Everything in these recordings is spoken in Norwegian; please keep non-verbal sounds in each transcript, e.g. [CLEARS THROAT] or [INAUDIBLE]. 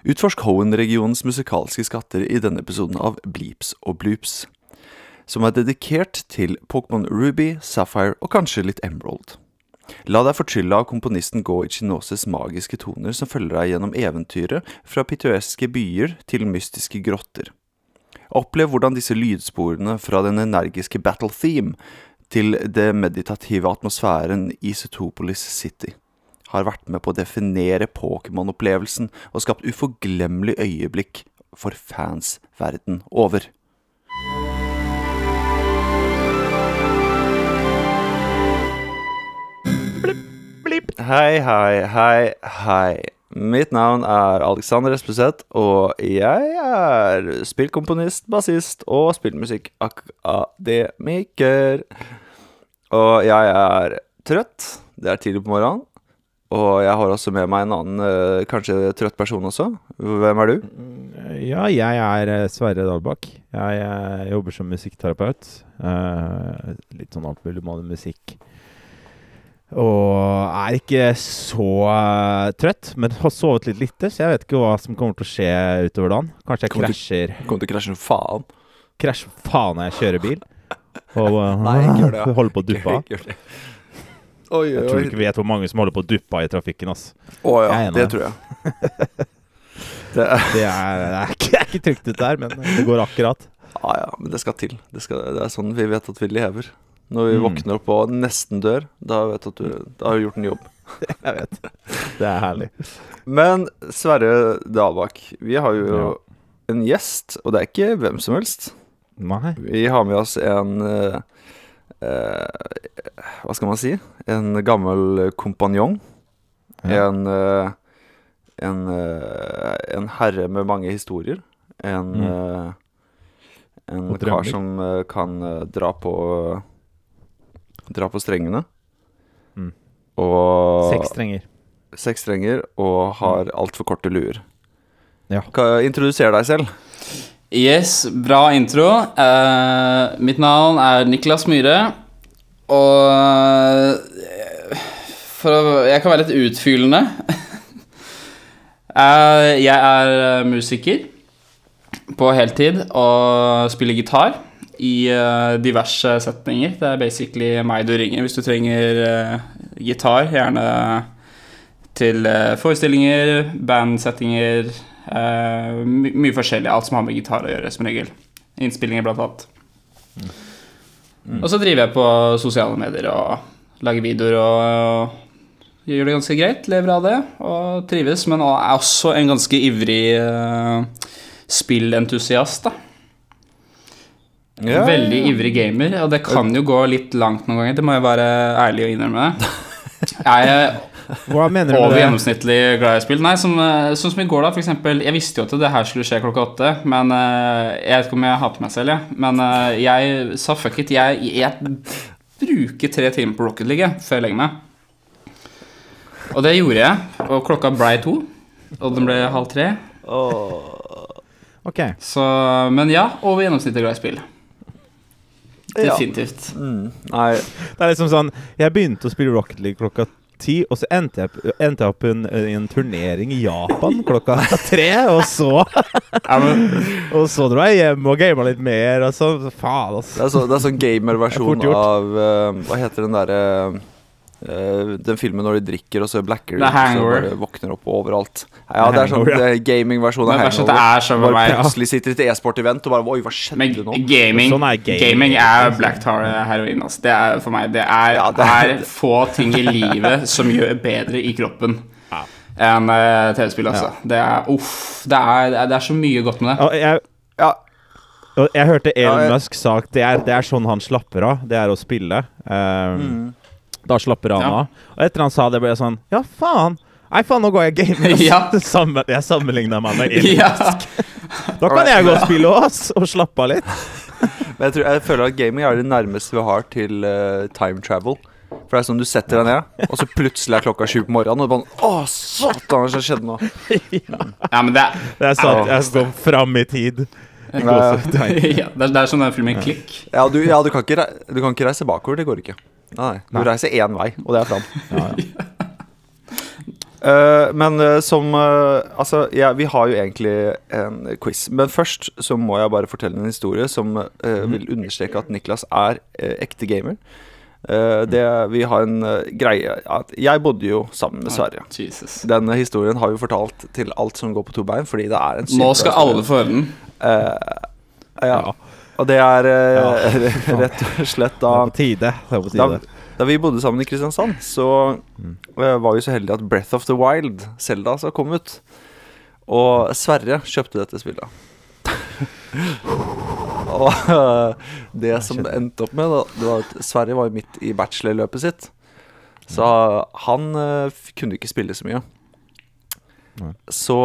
Utforsk Hohen-regionens musikalske skatter i denne episoden av Bleeps og Bloops, som er dedikert til Pokémon Ruby, Sapphire og kanskje litt Emerald. La deg fortrylle av komponisten Go Ichinoses magiske toner som følger deg gjennom eventyret fra pittoreske byer til mystiske grotter. Opplev hvordan disse lydsporene fra den energiske battle theme til det meditative atmosfæren i Setopolis City har vært med på å definere Pokémon-opplevelsen og skapt uforglemmelig øyeblikk for fans verden over. Hei, hei, hei, hei. Mitt navn er Alexander Espeseth, og jeg er spillkomponist, bassist og spillmusikkakademiker. Og jeg er trøtt. Det er tidlig på morgenen. Og jeg har også med meg en annen, eh, kanskje trøtt person også. Hvem er du? Ja, jeg er eh, Sverre Dalbakk. Jeg, eh, jobber som musikkterapeut. Litt sånn alt mulig med musikk. Og er ikke så trøtt, men har sovet litt lite, så jeg vet ikke hva som kommer til å skje utover dagen. Kanskje jeg Kommer til- krasjer Kommer til å krasje som faen. Krasje faen når jeg kjører bil. Og eh, [LAUGHS] Nei, [LAUGHS] holder på å duppe av. Oi, Jeg tror ikke vi vet hvor mange som holder på å duppe i trafikken. ass. Å ja, det tror jeg. [LAUGHS] Det er, Det er, det er, ikke, det er ikke trygt ut her, men det går akkurat. ja, ja, men det skal til. Det, skal, det er sånn vi vet at vi lever. Når vi Mm. våkner opp og nesten dør, da vet at du da har du gjort en jobb. [LAUGHS] Jeg vet. Det er herlig. Men Sverre Dalbakk, vi har jo Ja. en gjest, og det er ikke hvem som helst. Nei. Vi har med oss en eh, eh, Hva skal man si? En gammel kompanjong. Ja. En eh, en, eh, en herre med mange historier. En Mm. eh, En kar som kan dra på Dra på strengene. Mm. Og Seks strenger. seks strenger og har altfor korte luer. Ja. Introduser deg selv. Yes, bra intro. Uh, mitt navn er Niklas Myhre. Og for å, Jeg kan være litt utfyllende. [LAUGHS] Eh, jeg er eh, musiker på heltid og spiller gitar i eh, diverse setninger. Det er basically meg du ringer hvis du trenger gitar. Gjerne til forestillinger, bandsettinger my Mye forskjellig. Alt som har med gitar å gjøre, som regel. Innspillinger, blant annet. Og så driver jeg på sosiale medier og lager videoer og gjør det ganske greit. Lever av det og trives, men er også en ganske ivrig uh, spillentusiast. da Ja, Veldig ivrig gamer, og det kan jo gå litt langt noen ganger. Det må jeg være ærlig og innrømme. [LAUGHS] Jeg er Hva mener du over med det? gjennomsnittlig glad i spill. Nei, som, eh, sånn som i går, da, for eksempel. Jeg visste jo at det her skulle skje klokka åtte, men eh, jeg vet ikke om jeg hater meg selv, jeg. Men eh, jeg sa fuck it. Jeg, jeg bruker tre timer på Rocket League før jeg legger meg. Og det gjorde jeg, og klokka blei to. Og den ble halv tre. Okay. Så, men ja, over gjennomsnittet glad i spill. Ja. Definitivt. Mm, nei, Det er liksom sånn Jeg begynte å spille Rocket League klokka ti, og så endte jeg, endte jeg opp i en, en turnering i Japan klokka [LAUGHS] tre, og så Og så dro jeg hjem og gama litt mer, og så Faen, det altså. det er sånn så er gamerversjon av uh, Hva heter den derre eh, Den filmen når de drikker, og så blacker de, så bare våkner opp overalt. Ja, det er sånn ja. er gamingversjon av Men det Hangover. er sånn Bare med meg. plutselig sitter i et e-sport-event og bare Oi, hva skjedde Men nå? gaming, Sånn er gaming. gaming er black tar heroin. Altså. Det er for meg Det er, Ja, det det- er få ting i livet som gjør bedre i kroppen Ja. enn uh, TV-spill. Altså. Det er uff. Det er, det er så mye godt med det. Og jeg, Ja, og jeg hørte Elon Ja, jeg- Musk sa at det er, det er sånn han slapper av. Det er å spille. Um, Mm. Da slapper han Ja. av. Og etter han sa det, ble jeg sånn Ja, faen! Nei, faen, nå går jeg gaming. [LAUGHS] Ja. [LAUGHS] Sammen, jeg sammenligna meg med [LAUGHS] Elon. Ja. Da kan jeg gå og spille oss og slappe av litt. Men jeg, tror, jeg føler at gaming er det nærmeste vi har til uh, time travel. For det er sånn du setter deg ned, og så plutselig er klokka sju på morgenen, og du bare Å, satan, hva skjedde nå? ja, men det er, Det er sant. Jeg står fram i tid. Ja, ja, det er, det er som den filmen Klikk. ja, du, ja du, kan ikke, du kan ikke reise bakover. Det går ikke. Nei, Du Nei. reiser én vei, og det er fram. [LAUGHS] Ja, ja. Uh, [LAUGHS] men uh, som uh, Altså, ja, vi har jo egentlig en quiz. Men først så må jeg bare fortelle en historie som eh, vil understreke at Niklas er ekte gamer. Det, vi har en greie at Jeg bodde jo sammen med Sverre. Jesus. Denne historien har vi fortalt til alt som går på to bein, fordi det er en Nå skal alle få høre den. Ja. Og det er ja. [LAUGHS] rett og slett da tide. Da, da vi bodde sammen i Kristiansand, så mm. var vi så heldige at Breath of the Wild, Selda, så kom ut. Og Sverre kjøpte dette spillet. [LAUGHS] og eh, det som det endte opp med, da, det var at Sverre var midt i bachelorløpet sitt. Så han eh, kunne ikke spille så mye. Så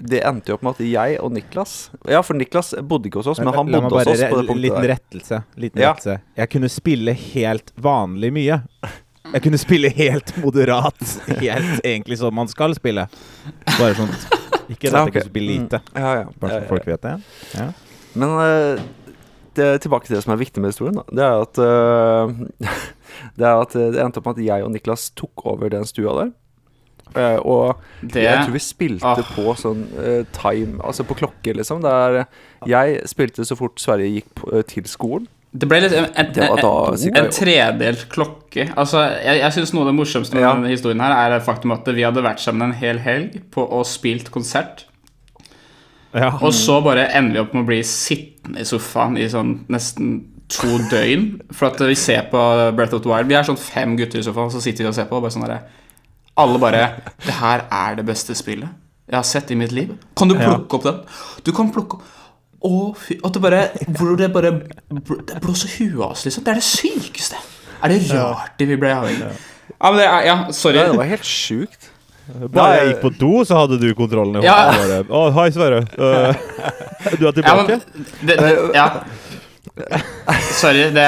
det endte jo opp med at jeg og Niklas Ja, for Niklas bodde ikke hos oss, men han bodde hos oss på det punktet Liten der. rettelse. Liten Ja. rettelse. Jeg kunne spille helt vanlig mye. Jeg kunne spille helt moderat. Helt egentlig som man skal spille. Bare sånn Ikke at jeg kunne spille lite. Mm. Ja, ja. Bare så folk vet det. Ja. Men eh, det, tilbake til det som er viktig med historien. Da. Det er at eh, [LAUGHS] Det er at det endte opp med at jeg og Niklas tok over den stua der. Eh, og Det jeg tror vi spilte Ah. på sånn uh, time Altså på klokke, liksom. Der jeg spilte så fort Sverige gikk på, uh, til skolen. Det ble litt en, en, Det var da en, en tredelt klokke. Altså, jeg, jeg synes Noe av det morsomste med Ja. denne historien her er det faktum at vi hadde vært sammen en hel helg på og spilt konsert. Ja. Og så bare ender vi opp med å bli sittende i sofaen i sånn nesten to døgn. For at vi ser på Breath of the Wild. Vi er sånn fem gutter i sofaen, så sitter vi og ser på. Og bare sånn derre Alle bare Det her er det beste spillet jeg har sett i mitt liv. Kan du Ja. plukke opp den? Du kan plukke opp Å, fy At det bare Hvor det bare Det blåser huet av oss, liksom. Det er det sykeste. Er det rart vi ble avhengig? Ja, men det er Ja, sorry. Ja, det var helt sjukt. Bare jeg gikk på do, så hadde du kontrollen i Ja. Bare, Å, hei, Sverre. Uh, du er Ja, tilbake? men det, det, ja. Sorry. Det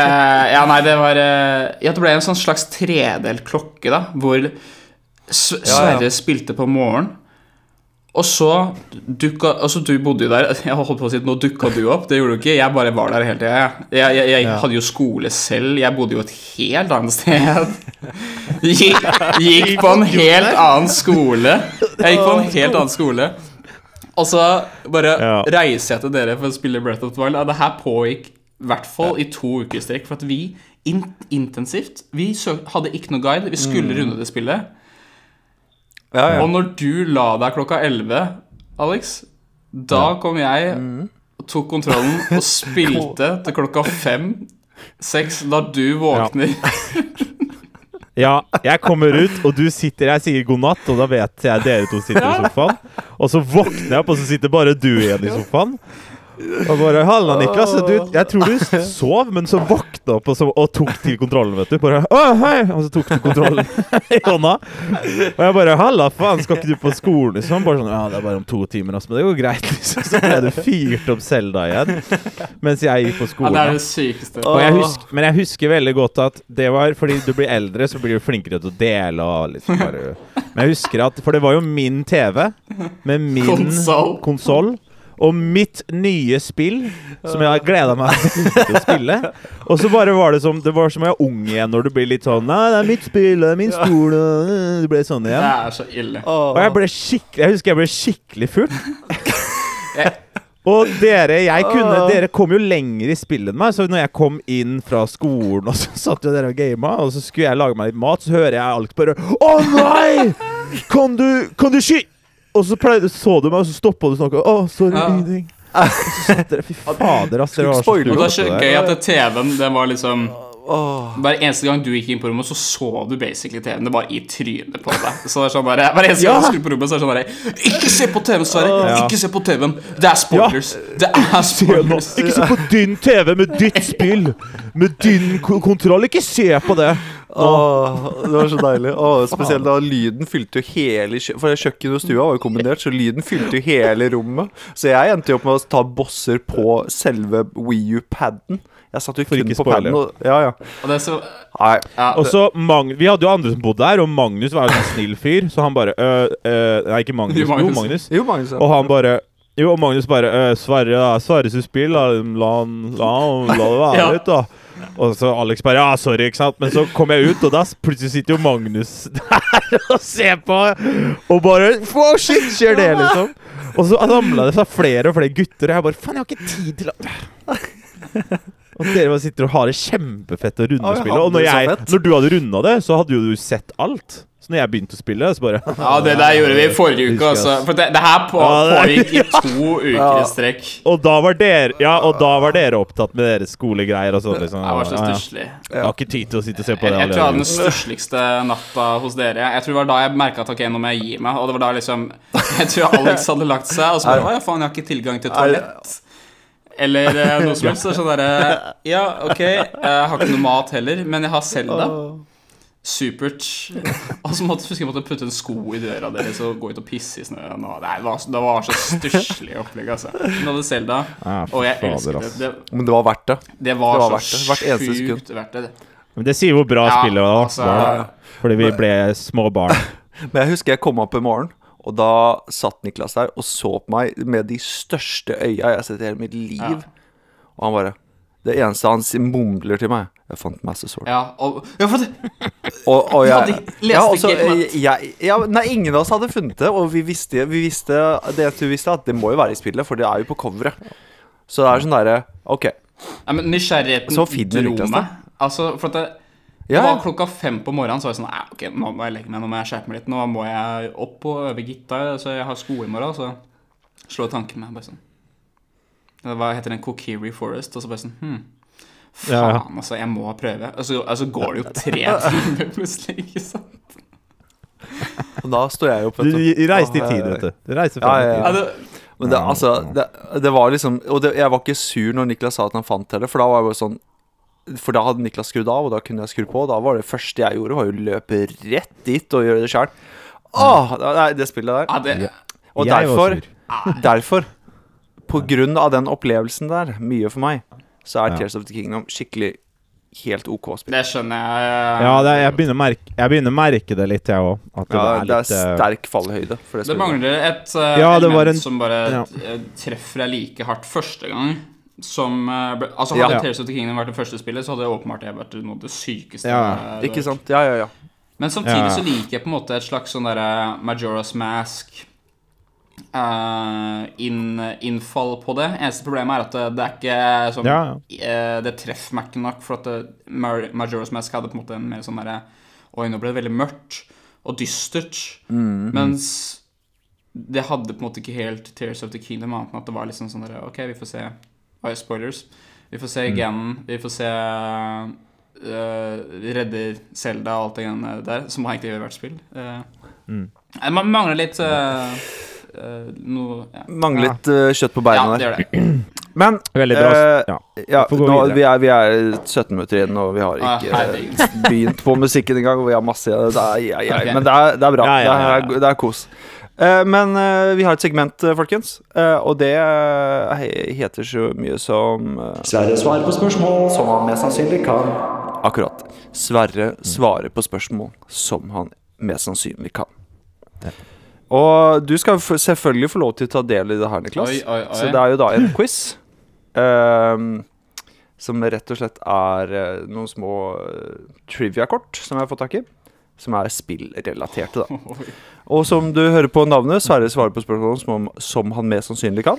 Ja, nei, det var eh, Ja, det ble en sånn slags tredelt klokke, da, hvor ja. Sverre spilte på morgenen. Og så dukka Altså, du bodde jo der. [LAUGHS] Jeg holdt på å si nå dukka du opp. Det gjorde du ikke. Jeg bare var der hele tida. Jeg, jeg, jeg, Ja. hadde jo skole selv. Jeg bodde jo et helt annet sted. [LAUGHS] Gikk, gikk på en helt annen skole. Jeg gikk på en helt annen skole. Og så bare Ja. reiser jeg til dere for å spille Breath of the Wild. Det her pågikk i hvert fall i to uker i strekk. For at vi in intensivt Vi hadde ikke noe guide. Vi skulle runde det spillet. Ja, ja. Og når du la deg klokka 11, Alex, da kom jeg og tok kontrollen og spilte til klokka fem. Seks, da du våkner. [LAUGHS] Ja, jeg kommer ut, og du sitter Jeg sier god natt, og da vet jeg dere to sitter i sofaen. Og så våkner jeg opp, og så sitter bare du igjen i sofaen. Og bare 'Halla, Niklas. Du, jeg tror du sov, men så våkna opp og, så, og tok til kontrollen, vet du. Bare 'Å, hei!' Og så tok du kontrollen [LAUGHS] i hånda. Og jeg bare 'Halla, faen, skal ikke du på skolen?' Liksom. Bare sånn 'Ja, det er bare om to timer, altså, men det går greit', liksom. Så ble du fyrt opp Selda igjen mens jeg gikk på Ja, skolen. det er det sykeste. Og jeg husker, men jeg husker veldig godt at det var fordi du blir eldre, så blir du flinkere til å dele og liksom bare Men jeg husker at For det var jo min TV med min Konsoll. Og mitt nye spill, som jeg har gleda meg [LAUGHS] til å spille. Og så bare var det som Det var som å være ung igjen når du blir litt sånn Nei, det er mitt spill, det er min stol øh, Det ble sånn igjen. Det er så ille. Og jeg ble skikkelig Jeg husker jeg ble skikkelig full. [LAUGHS] Og dere, jeg kunne, dere kom jo lenger i spillet enn meg, så når jeg kom inn fra skolen, og så [LAUGHS] satt jo dere og gama, og så skulle jeg lage meg litt mat, så hører jeg alt bare Å nei! Kan du Kan du sky... Og så pleide, så du meg, og så stoppa du snakka. Å, sorry, Ja. ingenting. Og så satt dere Fy fader, ass. Dere var så og det er så gøy at det TV-en, den var liksom Hver eneste gang du gikk inn på rommet, så så du basically TV-en. Det var i trynet på deg. Så det er sånn bare, Hver eneste gang du skulle på rommet, så er det sånn bare Ikke se på TV-en, Sverre! Ja. Ikke se på TV-en! Det er spoilers! Det er spoilers! Ikke se på din TV med ditt spill! Med din ko- kontroll. Ikke se på det! Åh, det var så deilig. Åh, spesielt da lyden fylte jo hele kjø For kjøkkenet og stua var jo kombinert, så lyden fylte jo hele rommet. Så jeg endte jo opp med å ta bosser på selve Wii U-paden. Jeg satt jo For kun ikke på paden. Og, ja, ja. Og det er så Nei. ja, Og så Mag Vi hadde jo andre som bodde der, og Magnus var jo en snill fyr, så han bare øh, øh, Nei, ikke Magnus. Jo, [LAUGHS] Jo, Magnus. Magnus. Jo, Magnus. ja. Og han bare Jo, og Magnus bare øh, Sverre, da. Sverre sitt spill, la, La, la, la det være [LAUGHS] litt, da. Og så Alex bare Ja, sorry, ikke sant? Men så kom jeg ut, og da plutselig sitter jo Magnus [LAUGHS] der og ser på, og bare Wow, shit, skjer det, liksom? Og så samla det seg flere og flere gutter, og jeg bare Faen, jeg har ikke tid til å Og dere bare sitter og har det kjempefett å runde og spille. spillet. Og når, jeg, når du hadde runda det, så hadde jo du sett alt. Så når jeg begynte å spille, så bare Ja, det der gjorde vi i forrige uke også. For det, det her på, pågikk i [LAUGHS] to uker i strekk. Og da var dere Ja, og da var dere opptatt med deres skolegreier og sånn. Liksom. Jeg var så Ja, ja. stusslig. Jeg har ikke tid til å sitte og se på det. jeg tror jeg hadde den stussligste natta hos dere. Jeg tror det var da jeg merka at ok, nå må jeg gi meg. Og det var da liksom Jeg tror Alex hadde lagt seg, og så bare Å ja, faen, jeg har ikke tilgang til toalett. Eller eh, noe som helst. Så sånn derre Ja, ok, jeg har ikke noe mat heller, men jeg har Selda. Supert. Og så måtte jeg måtte putte en sko i døra deres og gå ut og pisse i snøen. Det, var, det var så stusslig opplegg, altså. Hun hadde Selda, og jeg elsket det. Det, Men det var verdt det. det var, Det var verdt så det. Hvert sjukt verdt det. Men det sier hvor bra Ja, spillet var. altså- var. Fordi vi ble små barn. [LAUGHS] Men jeg husker jeg kom opp i morgen, og da satt Niklas der og så på meg med de største øya jeg har sett i hele mitt liv. Ja. Og han bare Det eneste han mumler til meg Jeg fant masse Sword. Ja, og, ja, for det, Og, og [LAUGHS] jeg, hadde ja, også, jeg, jeg, Nei, ingen av oss hadde funnet det, og vi visste, vi visste det du vi visste, at det må jo være i spillet, for det er jo på coveret. Så det er sånn derre Ok. ja, men nysgjerrigheten dro meg. Altså, for at det, det var klokka fem på morgenen, så var jeg sånn ok, nå må jeg legge meg, nå må jeg skjerpe meg litt. Nå må jeg opp og øve gitar, så jeg har sko i morgen. Så slår tanken meg bare sånn Det heter den Kokiri Forest, og så bare sånn Hm. Faen, Ja, ja. altså, jeg må prøve. Og så, altså, altså går det jo tre [LAUGHS] timer plutselig, ikke sant? og da står jeg opp, Du du. reiste i tid, vet du. Du reiser Ja, i ja, tid. Ja, Men det, altså, det, det var liksom Og det, jeg var ikke sur når Niklas sa at han fant det, for da var jeg bare sånn For da hadde Niklas skrudd av, og da kunne jeg skru på. Og da var det første jeg gjorde, var jo å løpe rett dit og gjøre det sjøl. Åh, det, det spillet der. ja, det, Og derfor, derfor, på grunn av den opplevelsen der, mye for meg, så er Ja. Tears of the Kingdom skikkelig helt OK spill. det skjønner jeg. Ja, det, er- jeg, begynner merke, jeg begynner å merke det litt, jeg òg. At det Ja, er det er litt eh, sterk fallhøyde for det Det mangler et uh, Ja, element en- som bare ja. eh, treffer deg like hardt første gang som eh, Altså Ja. Hadde Tears of the Kingdom vært det første spillet, så hadde det åpenbart det vært noe av det sykeste. Ja, eh, Ikke sant? Ja, ja, ja. Men samtidig Ja. så liker jeg på en måte et slags sånn derre Majora's Mask uh, inn, innfall på det. Eneste problemet er at det, det er ikke sånn Ja, eh, Det treffer meg ikke nok, for at det, Mar- Majora's Mask hadde på en måte en mer sånn derre Oi, nå ble det veldig mørkt og dystert. Mens det hadde på en måte ikke helt Tears of the Kingdom, annet enn at det var liksom sånn derre Ok, vi får se spoilers. Vi får se Ganon, vi får se uh, Redder Selda og alt det greiene der, som har egentlig gjør hvert spill. Uh, Mm. Man mangler litt uh, eh, noe ja. Mangler litt eh, kjøtt på ja, beina det der. gjør det. [CLEARS THROAT] Men Veldig bra. Eh, ja. Ja, Vi nå, vi, er, vi er 17 minutter igjen, og vi har Ah, ikke eh, begynt på musikken engang. Og vi har masse det er, ja, ja, okay. Men det er, det er bra. Ja, ja, ja, ja. Det, er, det er kos. Eh, men eh, vi har et segment, eh, folkens, eh, og det heter så mye som Sverre svarer på spørsmål som han mest sannsynlig kan. Akkurat. Sverre svarer på spørsmål som han mest sannsynlig kan. Og du skal selvfølgelig få lov til å ta del i det her, Niklas. Oi, oi, oi. Så det er jo da en quiz. Um, som rett og slett er noen små trivia-kort som jeg har fått tak i. Som er spillrelaterte, da. [LAUGHS] Og som du hører på navnet, Sverre svarer på spørsmål som, som han mest sannsynlig kan.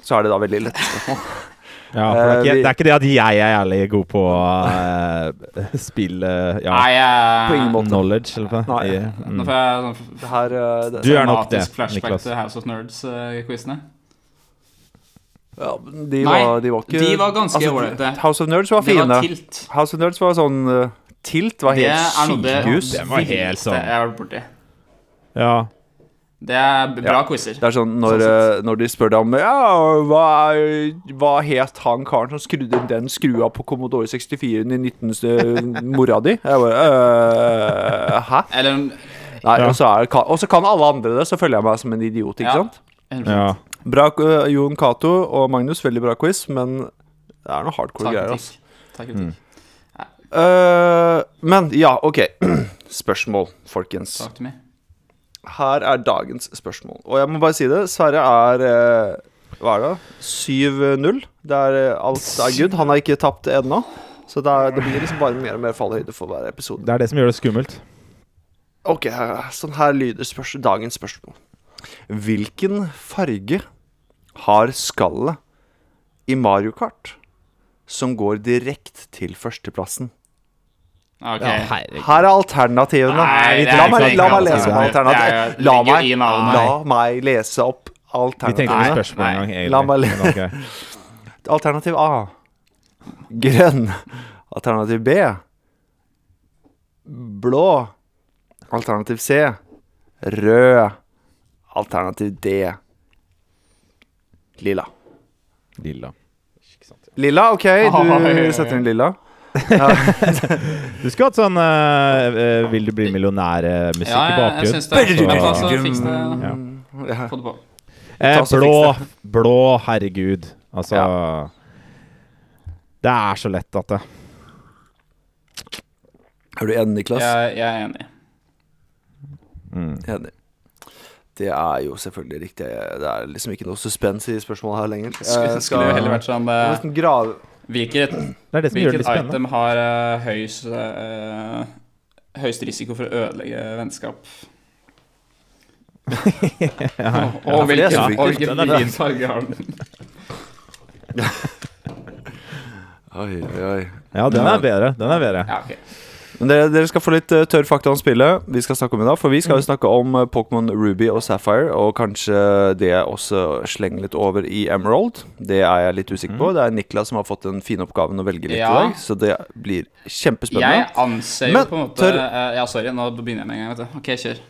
Så er det da veldig lette spørsmål. [LAUGHS] Ja, for det, er Eh, ikke, det er ikke det at jeg er jævlig god på uh, [LAUGHS] spill uh, ja, Nei, uh, På ingen måte. knowledge, eller hva? Nei. mm. Nå mm. får jeg sånn Det her eh, det, Du er nok det, flashback Niklas. til House of Nerds-quizene. ja, de, Nei, var, de var ikke de var ganske altså. House of Nerds var fine. var. House of Nerds var sånn eh, Tilt var helt det sykehus. Det var helt sånn. jeg har vært borti. ja. Det er bra bra quizer. Det er sånn når, Sånn eh, når de spør deg om Ja, hva, hva het han karen som skrudde inn den skrua på Commodore 64 i 19... [LAUGHS] mora di? Jeg bare øh, Hæ? Eller Nei, Ja. og, så er, og så kan alle andre det, så føler jeg meg som en idiot, ikke Ja. sant? ja. Bra, øh, Jon Cato og Magnus, veldig bra quiz, men det er noe hardcore Takk, greier, altså. Takk, takk. kritikk. Øh, men ja, OK. [CLEARS THROAT] Spørsmål, folkens. Her er dagens spørsmål. Og jeg må bare si det. Sverre er uh, Hva er det? 7-0. Det er uh, Alt er good. Han har ikke tapt ennå. Så da, det blir liksom bare mer og mer fallhøyde for hver episode. Det er det som gjør det skummelt. Ok, sånn her lyder spørs dagens spørsmål. Hvilken farge har skallet i Mario Kart som går direkte til førsteplassen? Ok. Ja, Her er alternativene. Nei, er la, meg, la meg lese opp alternativene er- La la meg lese opp Vi tenkte alternativene. på Nei, spørsmål en gang, La meg le- [LAUGHS] Alternativ A. Grønn. Alternativ B. Blå. Alternativ C. Rød. Alternativ D. Lilla. Lilla. Lilla, OK, du setter inn lilla. [LAUGHS] Du skulle hatt sånn uh, eh, Vil du bli millionær-musikk Ja, i bakgrunnen. jeg syns det. Så- Men det. Ja. Ja. Få det på. Eh, blå, blå, herregud. Altså Ja. Det er så lett at det Er du enig, Niklas? Jeg, jeg er enig. mm. Enig. Det er jo selvfølgelig riktig. Det er liksom ikke noe suspens i spørsmålet her lenger. Skulle, skulle jo heller vært sånn jeg Hvilket, Det er det som gjør det hvilket litt item har uh, høyest, uh, høyest risiko for å ødelegge vennskap? [LAUGHS] Ja, Og, hvilken, ja, fin. [LAUGHS] farge har den? Oi, oi, oi. ja, den er bedre. Den er bedre. Ja, ok. Men dere, dere skal få litt eh, tørr fakta om spillet vi skal snakke om i dag. For vi skal jo snakke om eh, Pokémon Ruby og Sapphire, og kanskje det også slenger litt over i Emerald. Det er jeg litt usikker på. Det er Niklas som har fått den fine oppgaven å velge litt Ja. i dag, så det blir kjempespennende. Jeg anser jo Men på en måte tør- eh, Ja, sorry, nå begynner jeg med en gang. vet du Ok, kjør.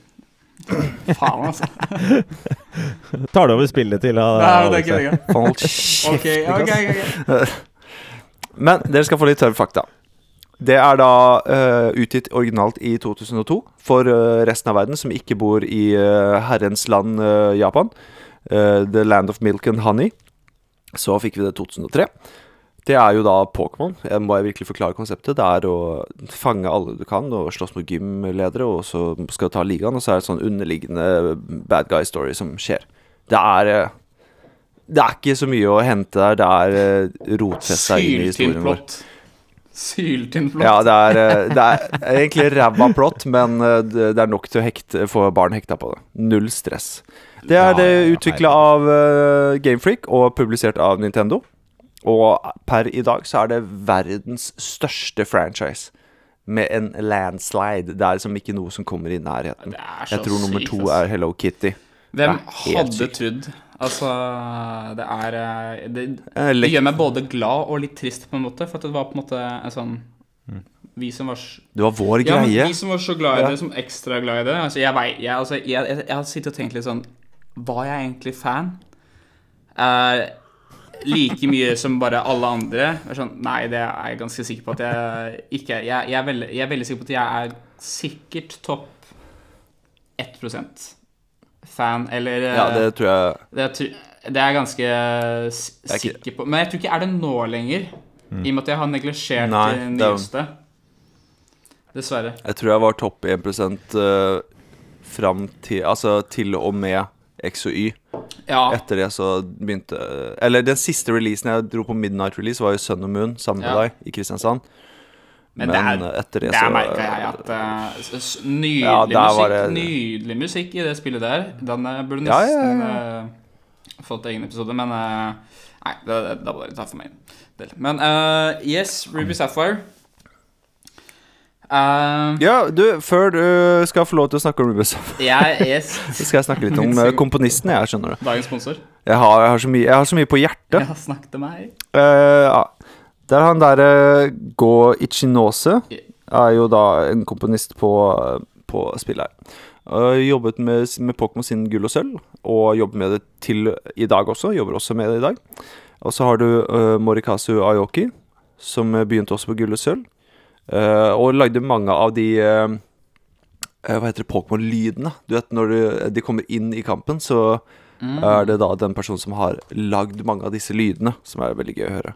[LAUGHS] Faen, altså. [LAUGHS] Tar du over spillet til uh, Nei, det er ikke det. Hold kjeft, Ok, ok, Niklas. ok. [LAUGHS] Men dere skal få litt tørr fakta. Det er da uh, utgitt originalt i 2002 for uh, resten av verden som ikke bor i uh, herrens land Japan. The Land of Milk and Honey. Så fikk vi det i 2003. Det er jo da Pokémon. Jeg må jeg virkelig forklare konseptet. Det er å fange alle du kan og slåss mot gymledere, og så skal du ta ligaen, og så er det sånn underliggende bad guy story som skjer. Det er Det er ikke så mye å hente der. Det er rotfesta inn i historien vår. Plott. Syltynn plott. Ja, det er, eh, det er egentlig ræva plott, men eh, det er nok til å hekte, få barn hekta på det. Null stress. Det er det utvikla av uh, Gamefreak og publisert av Nintendo. Og per i dag så er det verdens største franchise. Med en landslide. Det er liksom ikke noe som kommer i nærheten. Jeg tror nummer to er Hello Kitty. Hvem hadde trodd Altså, det er eh, det, Eh, det gjør meg både glad og litt trist, på en måte. For det var på en måte en sånn Vi som var s- Det var vår Ja, vi som var så glad i det, som ekstra glad i det altså, jeg, jeg, altså, jeg, jeg, jeg har sittet og tenkt litt sånn Var jeg egentlig fan? Eh, like mye som bare alle andre? Sånn, nei, det er jeg ganske sikker på at jeg ikke er. Jeg, jeg, er veldig, jeg er veldig sikker på at jeg er sikkert topp 1 fan, eller eh, Ja, det tror jeg det, det er jeg ganske er sikker på. Men jeg tror ikke er det nå lenger. I og med at jeg har neglisjert det nyeste. Dessverre. Jeg tror jeg var topp 1 uh, fram til Altså til og med X og Y. Ja. Etter det så begynte Eller den siste releasen jeg dro på midnight release, var jo Sun og Moon sammen med Ja. deg i Kristiansand. Men, Men, det er, etter det der merka jeg at s- Nydelig Ja, musikk det- Nydelig musikk i det spillet der. Den eh, burde Ja, ja, nesten ja. uh, fått egen episode, men uh, Nei, det, det, da må dere ta for meg del. Men yes, Ruby Sapphire. Ja, du, før du skal få lov til å snakke om Ruby Sapphire Ja, [LAUGHS] yes. så skal jeg snakke litt om komponisten, jeg, skjønner det Dagens sponsor. Jeg har, jeg har, så, mye, jeg har så mye på hjertet. Ja, snakk til meg. Eh, Det er han derre Go Ichinose. Er jo da en komponist på, på spillet her. Uh, jobbet med, med Pokémon sin gull og sølv, og jobber med det til i dag også. Jobber også med det i dag. Og så har du uh, Morikazu Ayoki, som eh, begynte også på gull og sølv. Uh, og lagde mange av de eh, eh, Hva heter det, Pokémon-lydene. Du vet når du, de kommer inn i kampen, så er det da den personen som har lagd mange av disse lydene, som er veldig gøy å høre.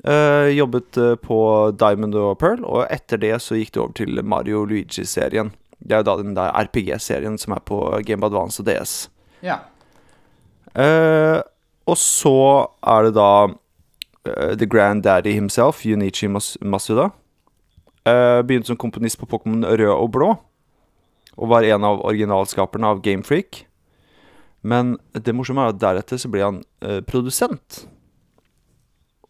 Uh, jobbet eh, på Diamond og Pearl, og etter det så gikk det over til Mario Luigi-serien. Det er jo da den der RPG-serien som er på Game of Advance og DS. Ja. Uh, og så er det da uh, The Granddaddy himself, Junichi Mas Masuda. Begynte som komponist på Pokémon Rød og Blå, og var en av originalskaperne av Gamefreak. Men det morsomme er at deretter så ble han eh, produsent.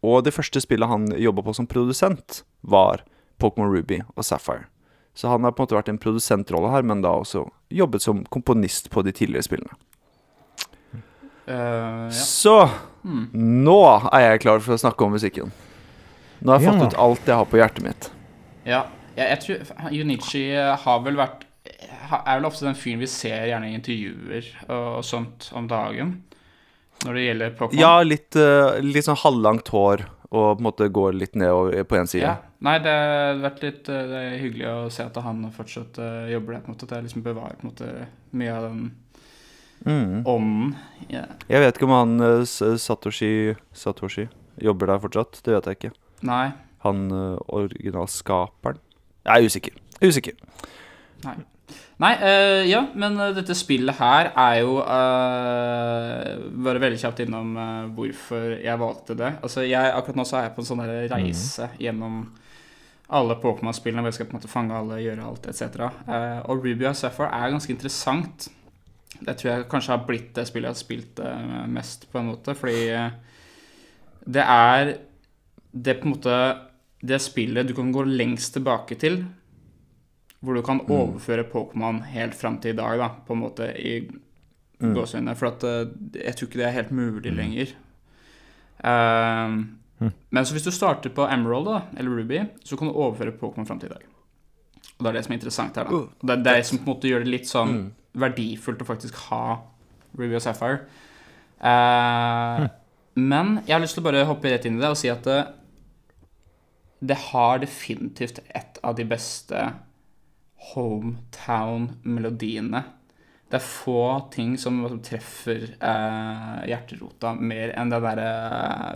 Og det første spillet han jobba på som produsent, var Pokémon Ruby og Sapphire. Så han har på en måte vært en produsentrolle her, men da også jobbet som komponist på de tidligere spillene. Uh, ja. Så Hmm. nå er jeg klar for å snakke om musikken. Nå har jeg fått Ja. ut alt jeg har på hjertet mitt. ja. Jeg, jeg tror Junichi har vel vært Er vel ofte den fyren vi ser gjerne i intervjuer og, sånt om dagen. Når det gjelder Pokémon. Ja, litt, eh, litt sånn halvlangt hår og på en måte går litt nedover på én side. Ja. Nei, det har vært litt eh, det er hyggelig å se at han fortsatt eh, jobber der. på en måte At jeg liksom bevarer på en måte mye av den Mm. ånden. Ja. Jeg vet ikke om han eh, Satoshi Satoshi jobber der fortsatt. Det vet jeg ikke. Nei. Han eh, originalskaperen Jeg er usikker. Usikker. Nei, eh, ja, men eh, dette spillet her er jo uh, Bare veldig kjapt innom uh, hvorfor jeg valgte det. Altså, jeg, Akkurat nå så er jeg på en sånn reise reise gjennom alle Pokémon-spillene hvor jeg skal på en måte fange alle, gjøre alt etc. Uh, og Ruby og Sapphire er ganske interessant. Det tror jeg kanskje har blitt det spillet jeg har spilt uh, mest, på en måte. Fordi det er det på en måte Det spillet du kan gå lengst tilbake til hvor du kan overføre Pokémon helt fram til i dag, da, på en måte i gåseøynene. For at eh, jeg tror ikke det er helt mulig lenger. Ehm, Men så hvis du starter på Emerald da, eller Ruby, så kan du overføre Pokémon fram til i dag. Og det er det som er interessant her. da. Uh, Og det er det som på en måte gjør det litt sånn verdifullt å faktisk ha Ruby og Sapphire. Eh, Men jeg har lyst til å bare hoppe rett inn i det og si at det, det har definitivt et av de beste hometown-melodiene. Det er få ting som treffer eh, hjerterota mer enn det derre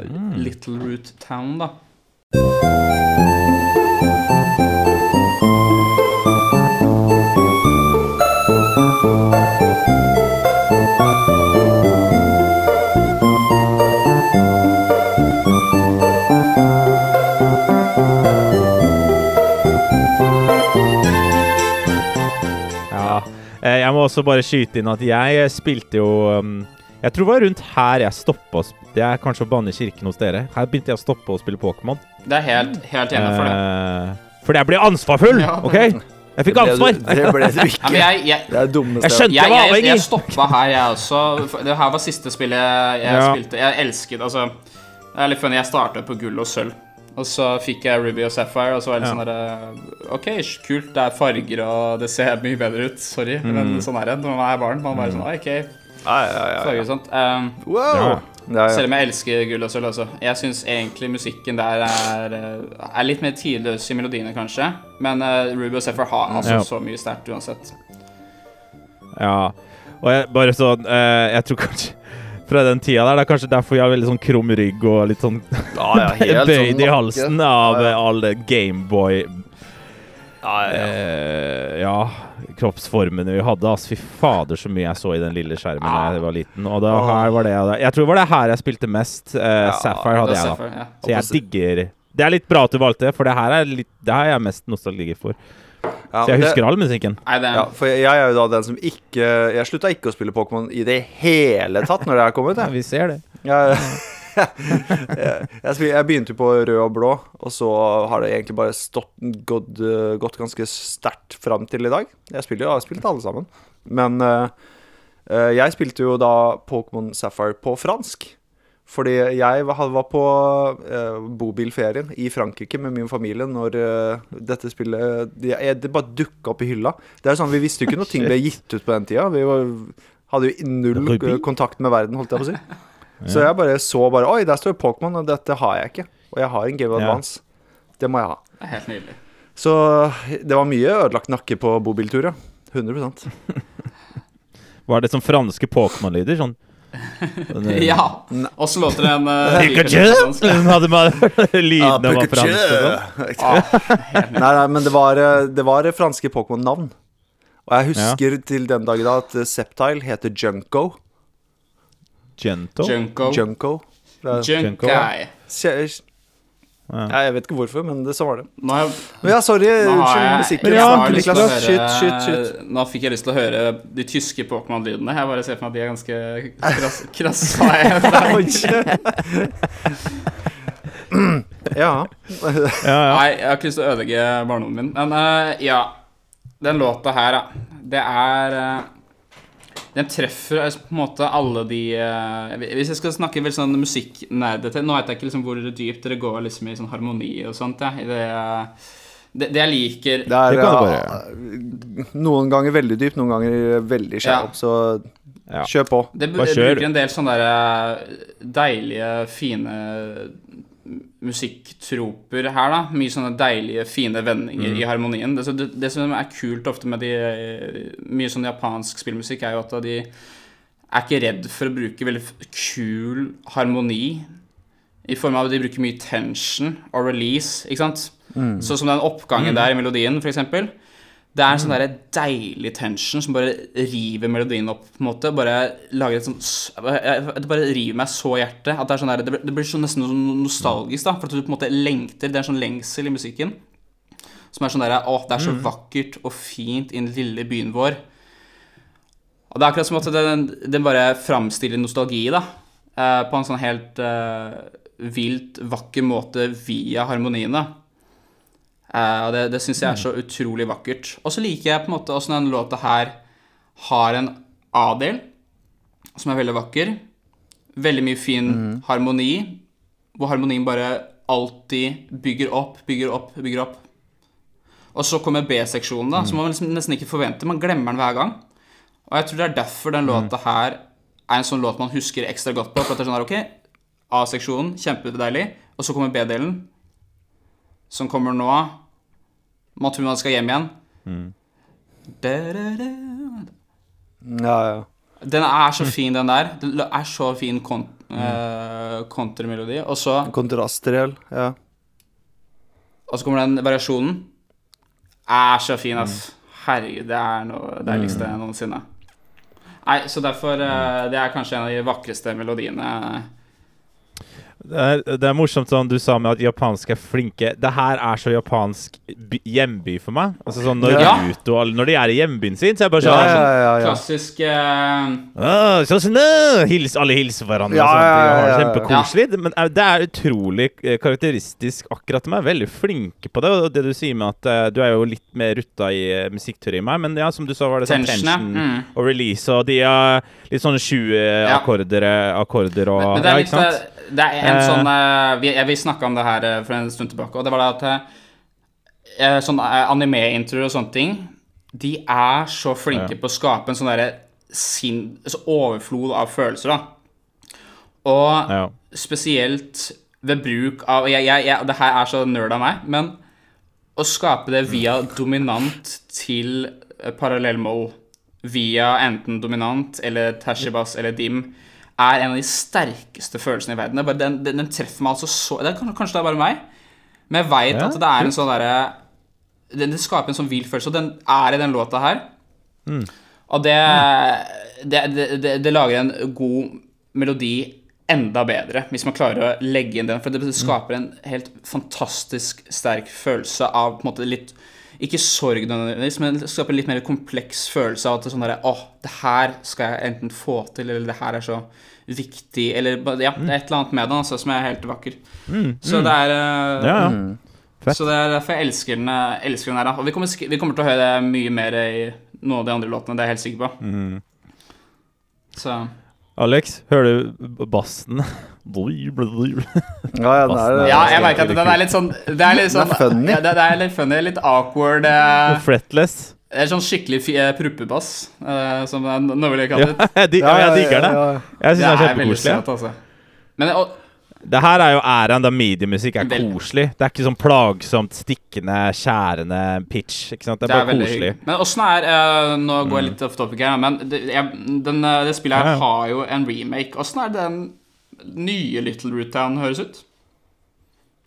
eh, Little Root Town, da. Jeg må også bare skyte inn at jeg eh, spilte jo um, Jeg tror det var rundt her jeg stoppa å Det er kanskje å banne kirken hos dere. Her begynte jeg å stoppe å spille Pokémon. Det er helt, helt enig for det. Eh, fordi jeg ble ansvarsfull! Ja, OK? Jeg fikk ansvar. Det ble, det ble du ikke. Ja, jeg, jeg, Det er dummeste Jeg skjønte jeg, jeg var jeg, jeg avhengig. stoppa her, jeg også. Det her var siste spillet jeg, jeg Ja. spilte. Jeg elsket altså Det er litt funny, jeg startet på gull og sølv. Og så fikk jeg Ruby og Sapphire, og så var det Ja. sånn derre OK, kult, det er farger, og det ser mye bedre ut. Sorry, Mm. men sånn er det når man er barn. Man bare sånn OK, farger og sånt. Um, Wow! Ja. Ja, ja. selv om jeg elsker gull og sølv, altså. Jeg syns egentlig musikken der er, eh, er litt mer tidløs i melodiene, kanskje. Men uh, Ruby og Sapphire har altså Ja. så mye sterkt uansett. Ja. Og jeg, bare sånn uh, Jeg tror kanskje fra den tida der Det er kanskje derfor jeg har veldig sånn krum rygg og litt sånn Ja, ja, [LAUGHS] helt bøyd sånn i halsen av Ja, eh, alle Gameboy Ja, ja, ja. eh, Ja, kroppsformene vi hadde. Altså, fy fader, så mye jeg så i den lille skjermen da jeg var liten. Og da, her var det Jeg tror det var det her jeg spilte mest. Eh, Sapphire hadde jeg, da. Så jeg digger Det er litt bra at du valgte for det her er litt Det her er jeg mest nostalgi for. Ja, Så jeg det- husker all musikken. Nei, det er Ja, for jeg er jo da den som ikke Jeg slutta ikke å spille Pokémon i det hele tatt når det er kommet. Ja, vi ser det. [LAUGHS] jeg, jeg, jeg, jeg begynte jo på rød og blå, og så har det egentlig bare stått, gått, gått ganske sterkt fram til i dag. Jeg spiller jo, jeg har spilt alle sammen. Men eh, eh, jeg spilte jo da Pokémon Sapphire på fransk. Fordi jeg var var på eh, bobilferien i Frankrike med min familie når eh, dette spillet Det, det bare dukka opp i hylla. Det er sånn, Vi visste jo ikke noe ting ble gitt ut på den tida. Vi var, hadde jo null Ruby? eh, kontakt med verden, holdt jeg på å si. Så jeg bare så bare Oi, der står Pokémon, og dette har jeg ikke. Og jeg har en Game. Advance. Det må jeg ha. Det er helt nydelig. Så det var mye ødelagt nakke på bobiltur, ja. 100% Var det som franske Pokémon-lyder? Sånn Sånn, Og [LAUGHS] Ja! Åssen låter en uh, Pikachu! Hun hadde bare [LAUGHS] lydene var franske sånn. Ah, Nei, nei, men det var, eh, det var franske Pokémon-navn. Og jeg husker til den dag i dag at eh, Septile heter Junko. Gento. Junko. Junko. Det Junkai. Ja. Jeg vet ikke hvorfor, men det, så var det. Nå har jeg ja, sorry. Unnskyld musikken. Ja, Niklas, høre, skyt, skyt, skyt. Nå fikk jeg lyst til å høre de tyske Pokémon-lydene. Jeg bare ser for meg at de er ganske krass- krasse. [LAUGHS] Ja. Ja, ja. Nei, jeg har ikke lyst til å ødelegge barndommen min. Men uh, ja, den låta her, da. Det er eh, Den treffer altså, på en måte alle de eh, Hvis jeg skal snakke veldig sånn musikknerdete Nå vet jeg ikke liksom hvor dypt dere går liksom i sånn harmoni og sånt. Ja. I det, eh, det, det jeg liker Det er Det bare, ja, noen ganger veldig dypt, noen ganger veldig skjært. Ja. Så kjør på. Det Bare kjør. bruker en del sånne der eh, deilige, fine musikktroper her, da. Mye sånne deilige, fine vendinger i harmonien. Det, det, det som er kult ofte med de mye sånn japansk spillmusikk, er jo at de er ikke redd for å bruke veldig kul harmoni. I form av at de bruker mye tension og release, ikke sant. Sånn som den oppgangen der i melodien, for eksempel. Det er en sånn der deilig tension som bare river melodien opp. på en måte Bare lager et sånt Det bare river meg så i hjertet. At det er sånn der, det blir- så nesten sånn nostalgisk, da. For at du på en måte lengter. Det er sånn lengsel i musikken. Som er sånn derre Å, det er så vakkert og fint i den lille byen vår. Og det er akkurat som at den, den bare framstiller nostalgi, da. eh, på en sånn helt uh, vilt vakker måte via harmoniene. Eh, og det, det syns jeg er så utrolig vakkert. Og så liker jeg på en måte åssen denne låta her har en A-del som er veldig vakker. Veldig mye fin harmoni, hvor harmonien bare alltid bygger opp, bygger opp, bygger opp. Og så kommer B-seksjonen, da, som man liksom nesten ikke forventer. Man glemmer den hver gang. Og jeg tror det er derfor den låta her er en sånn låt man husker ekstra godt på. For at det er sånn her, ok, A-seksjonen, kjempedeilig. Og så kommer B-delen, som kommer nå. Man tror man skal hjem igjen. Da-da-da. Ja, ja. Den er så fin, den der. Den er så fin kont mm. kontramelodi. Og så Kontrastdel. Ja. Og så kommer den variasjonen. Er så fin, ass. Herregud, det er noe deiligste noensinne. Nei, så derfor eh, Det er kanskje en av de vakreste melodiene. Det er, det er morsomt sånn du sa med at japanske er flinke. Det her er så japansk by, hjemby for meg. Altså sånn Når Ja. Naruto når de er i hjembyen sin, så er jeg bare sånn ja, ja, ja. Klassisk uh... ah, sånn som hils, Alle hilser hverandre. Ja, og sånt, ja, ja, ja, ja. Kjempekoselig. Men eh, det er utrolig karakteristisk akkurat til meg. Veldig flinke på det. Og det du sier med at uh, du er jo litt mer rutta i uh, musikkteori enn meg, men ja, som du sa, var det sånn Tension, Mm. og release, og de har litt sånne 20 akkorder, akkorder og Men det Ja, er ikke litt sant? Det er en Eh. sånn eh, Vi, vi snakka om det her eh, for en stund tilbake, og det var det at Sånn anime-introer og sånne ting De er så flinke Ja. på å skape en sånn derre sin altså overflod av følelser, da. Og Ja. spesielt ved bruk av jeg, jeg, jeg, Det her er så nerd av meg, men å skape det via dominant til parallellmål, via enten dominant eller Tashibas, eller dim, er en av de sterkeste følelsene i verden. Er den, den, den treffer meg altså så det er, Kanskje det er bare meg, men jeg veit Ja, at det er en sånn derre den, Det skaper en sånn vill følelse, og den er i den låta her. Og det, det, det, det, det lager en god melodi enda bedre, hvis man klarer å legge inn den. For det skaper en helt fantastisk sterk følelse av på en måte litt Ikke sorg nødvendigvis, men skape en litt mer kompleks følelse av at det er sånn derre Åh, det her skal jeg enten få til, eller det her er så viktig, eller Ja, det er et eller annet med den altså, som er helt vakker. Så det er uh, Ja, ja. Fett. så det er derfor jeg elsker den, eh, elsker den her. da. Og vi kommer, vi kommer til å høre det mye mer i noen av de andre låtene, det er jeg helt sikker på. Så Alex, hører du bassen? [LAUGHS] Ja, ja, den er, Ja, jeg merker at den er litt sånn Det er litt sånn det er funny. Ja, det, det er litt funny, litt awkward. eh, Fretless. Det er sånn skikkelig eh, pruppebass, eh, som det nå vil jeg kalle [LAUGHS] det. Ja, jeg digger det. Jeg syns det er kjempekoselig. altså. Men og, Det her er jo æren da mediemusikk er Veldig. koselig. Det er ikke sånn plagsomt, stikkende, skjærende pitch. Ikke sant? Det er bare veldig koselig. hyggelig. Men åssen er uh, Nå går jeg litt off topic her, men det, jeg, den, eh, det spillet her Ja, ja. har jo en remake. Åssen er den nye Little Root Town høres ut?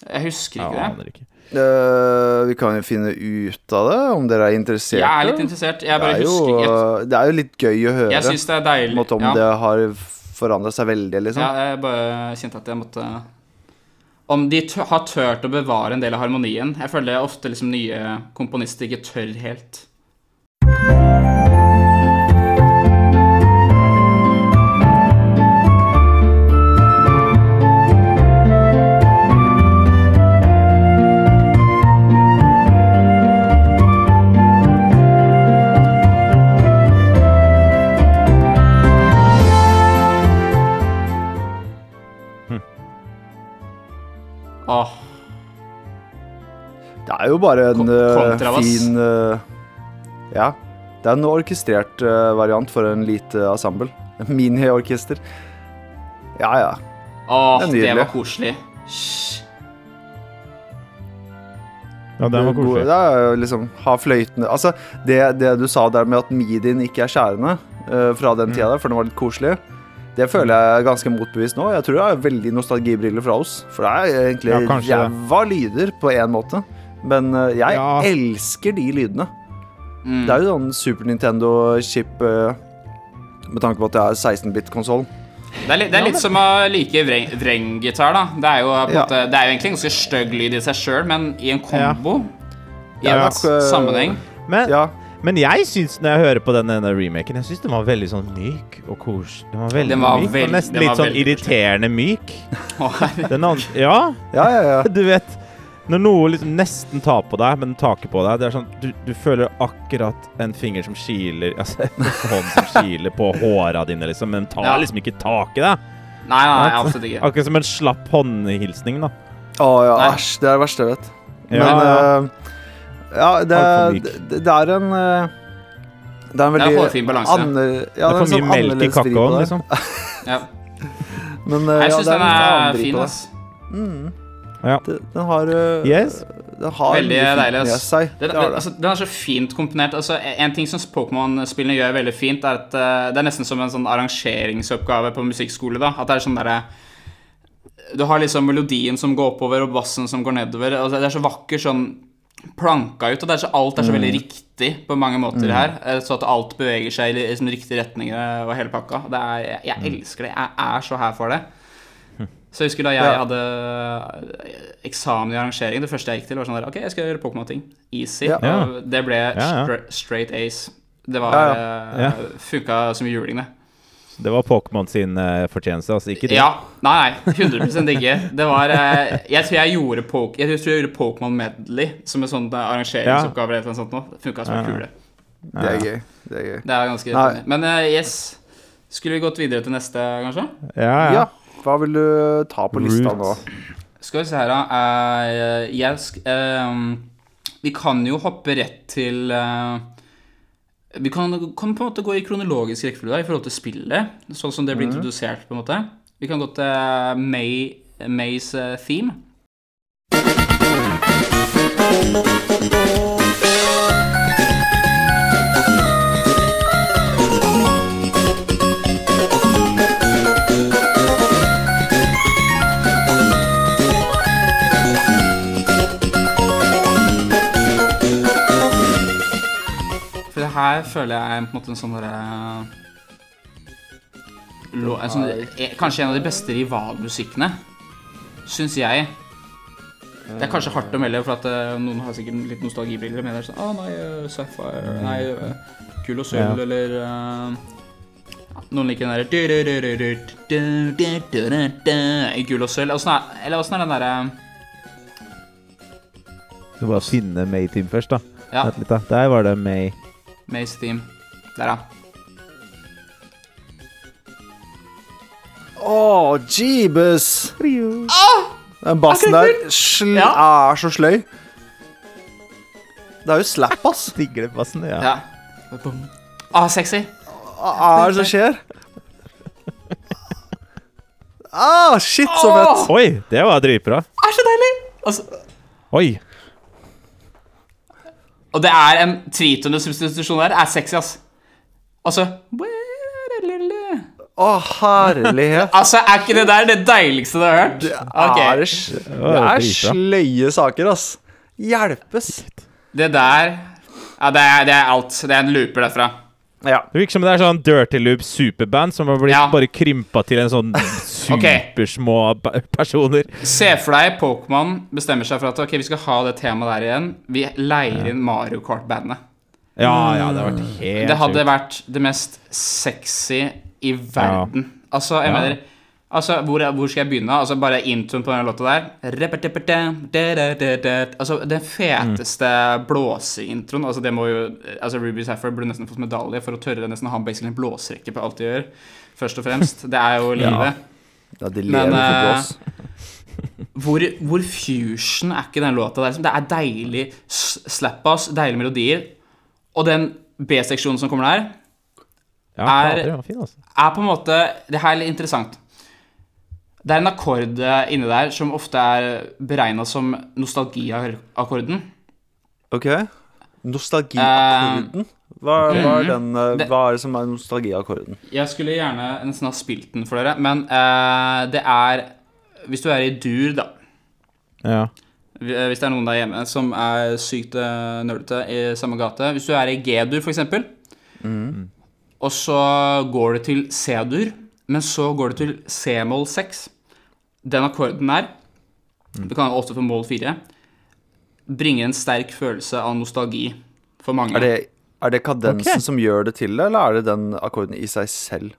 Jeg husker ikke ikke det. ikke. Uh, vi kan jo finne ut av det, om dere er interessert. Jeg er litt interessert. Jeg bare det, er jo, husker ikke. det er jo litt gøy å høre Jeg synes det er deilig. om ja. det har forandra seg veldig, liksom. Ja, jeg bare kjente at jeg måtte Om de har tørt å bevare en del av harmonien. Jeg føler ofte liksom nye komponister ikke tør helt. Jo bare en eh, fin uh, Ja. Det er en orkestrert uh, variant for en lite ensemble. En [LAUGHS] Miniorkester. Ja, ja. åh Det er det, var koselig. Shh. Ja, den var koselig. Det er jo liksom ha fløytene Altså, det, det du sa der med at midien ikke er skjærende uh, fra Mm. den tida der, for den var litt koselig, det føler jeg er ganske motbevist nå. Jeg tror det er veldig nostalgibriller fra oss. For det er egentlig Ja, jævla lyder på én måte. Men eh, jeg Ja. elsker de lydene. Mm. Det er jo sånn Super Nintendo-chip eh, med tanke på at det er 16-bit-konsoll. Det er, litt, det er litt som å like vrenggitar, da. Det er, jo, på Ja. måte, det er jo egentlig en ganske stygg lyd i seg sjøl, men i en kombo, i en eh, sammenheng Men, Ja, men jeg syns, når jeg hører på den denne remaken, jeg synes den var veldig sånn myk og koselig. Den var veldig Den var myk, veld- og nesten litt sånn irriterende myk. [LAUGHS] Å. Den andre, ja, ja, ja. ja. [LAUGHS] du vet Når noe liksom nesten tar på deg, men taker på deg Det er sånn, du, du føler akkurat en finger som kiler [LAUGHS] Altså en hånd som kiler på håra dine, liksom, men tar Ja. liksom ikke tak i deg. Nei, nei, nei, absolutt ikke. Akkurat som en slapp håndhilsning, da. Å ja, Nei. æsj. Det er det verste jeg vet. Men ja. uh, ja, det, det, det er en uh, Det er en Det er veldig hårfin balanse. ja, Det er for en mye sånn melk i kakaoen, liksom. [LAUGHS] Ja. Men uh, Jeg ja, syns det er den er fin, ass. Mm. Ja. Den, den har eh, Yes. Den har Veldig deilig, Altså. Den, den, altså, den er så fint komponert. Altså, en ting som Pokémon-spillene gjør veldig fint, er at uh, det er nesten som en sånn arrangeringsoppgave på musikkskole. da At det er sånn derre Du har liksom melodien som går oppover, og bassen som går nedover. Og det er så vakker sånn planka ut, og det er så, alt er så veldig riktig på mange måter her. eh, Så at alt beveger seg i liksom, riktige retninger og hele pakka. Det er, jeg, jeg elsker det. Jeg er så her for det. Så jeg husker da jeg Ja. hadde eh, eksamen i arrangering, det første jeg gikk til, var sånn der Ok, jeg skal gjøre Pokémon-ting. Easy. Ja. Og det ble ja. stra straight ace. Det var Ja, Ja. eh, Funka som juling, det. Det var Pokémon sin eh, fortjeneste, altså. Ikke din. Ja. Nei, nei. 100% ikke. Det var Jeg tror jeg gjorde Pok Jeg tror jeg gjorde Pokémon Medley som en sånn arrangeringsoppgave eller noe sånt nå. Funka som en Ja. kule. Det er gøy. Det er gøy. Det er ganske Nei. Men yes. Skulle vi gått videre til neste, kanskje? Ja, ja. Ja. Hva vil du ta på lista nå? Skal vi se her, da. Uh, jeg sk Uh, Vi kan jo hoppe rett til uh, Vi kan, kan på en måte gå i kronologisk rekkefølge i forhold til spillet, sånn som det blir introdusert. på en måte Vi kan gå til May, Mays theme. Her føler jeg er på en måte en sånn derre en sånn, eh, Kanskje en av de beste rivalmusikkene, syns jeg. Det er kanskje hardt å melde, for at uh, noen har sikkert litt nostalgibriller. Men det er sånn Å, nei, uh, Sapphire Nei, uh, Gull og sølv, Ja. eller uh, Noen liker den derre Gull og sølv. Er, eller åssen er den derre Du må bare finne May-team først, da. Ja. Der var det May. Maze Theme. Der, ja. Å, jeebus! Den bassen der sl Ja. er så sløy. Det er jo slap, ass. [LAUGHS] Digger den bassen, ja. ja. Ah, sexy. Hva er det som skjer? Ah, shit, så fett. Oi, det var dritbra. er så deilig! Altså, Oi. Og det er en tritone substitusjon der. Er sexy, ass. Altså Å, herlighet. [LAUGHS] Altså, er ikke det der det deiligste du har hørt? Er det, Det det er sløye saker, ass. Hjelpes. Det der Ja, det er, det er alt. Det er en looper derfra. Ja. Det virker som det er sånn Dirty Loop superband som har blitt Ja. bare krympa til en sånn [LAUGHS] supersmå okay. personer. Se for deg Pokémon bestemmer seg for at ok, vi skal ha det temaet der igjen. Vi leier inn Mario Kart-bandet. Ja, ja, det har vært helt Det hadde sjukt. vært det mest sexy i verden. Altså, jeg Ja. mener Altså, hvor, hvor skal jeg begynne? Altså, Bare introen på den låta der. Altså, Den feteste blåseintroen altså, det må jo Altså, Ruby Saffer burde nesten fått medalje for å tørre nesten å ha basically en blåserekke på alt de gjør. Først og fremst. Det er jo [LAUGHS] livet. ja, de Men, lever for eh, blås. [LAUGHS] Hvor, hvor fusion er ikke den låta der? Det er deilig slap-ass, deilige melodier. Og den B-seksjonen som kommer der, Ja, er- fader, var fin, altså. er på en måte Det her er litt interessant. Det er en akkord eh, inni der som ofte er beregna som nostalgiakkorden. Ok. Nostalgiakkorden? Hva, hva, er den, eh, Det- hva er det som er nostalgiakkorden? Jeg skulle gjerne nesten ha spilt den for dere, men uh, det er Hvis du er i dur, da Ja. Hvis det er noen der hjemme som er sykt nerdete i samme gate Hvis du er i G-dur, f.eks., og så går du til C-dur, men så går du til C-moll 6 Den akkorden der, det kan også for mål 4, bringer en sterk følelse av nostalgi for mange. Er det, er det kadensen okay. som gjør det til det, eller er det den akkorden i seg selv?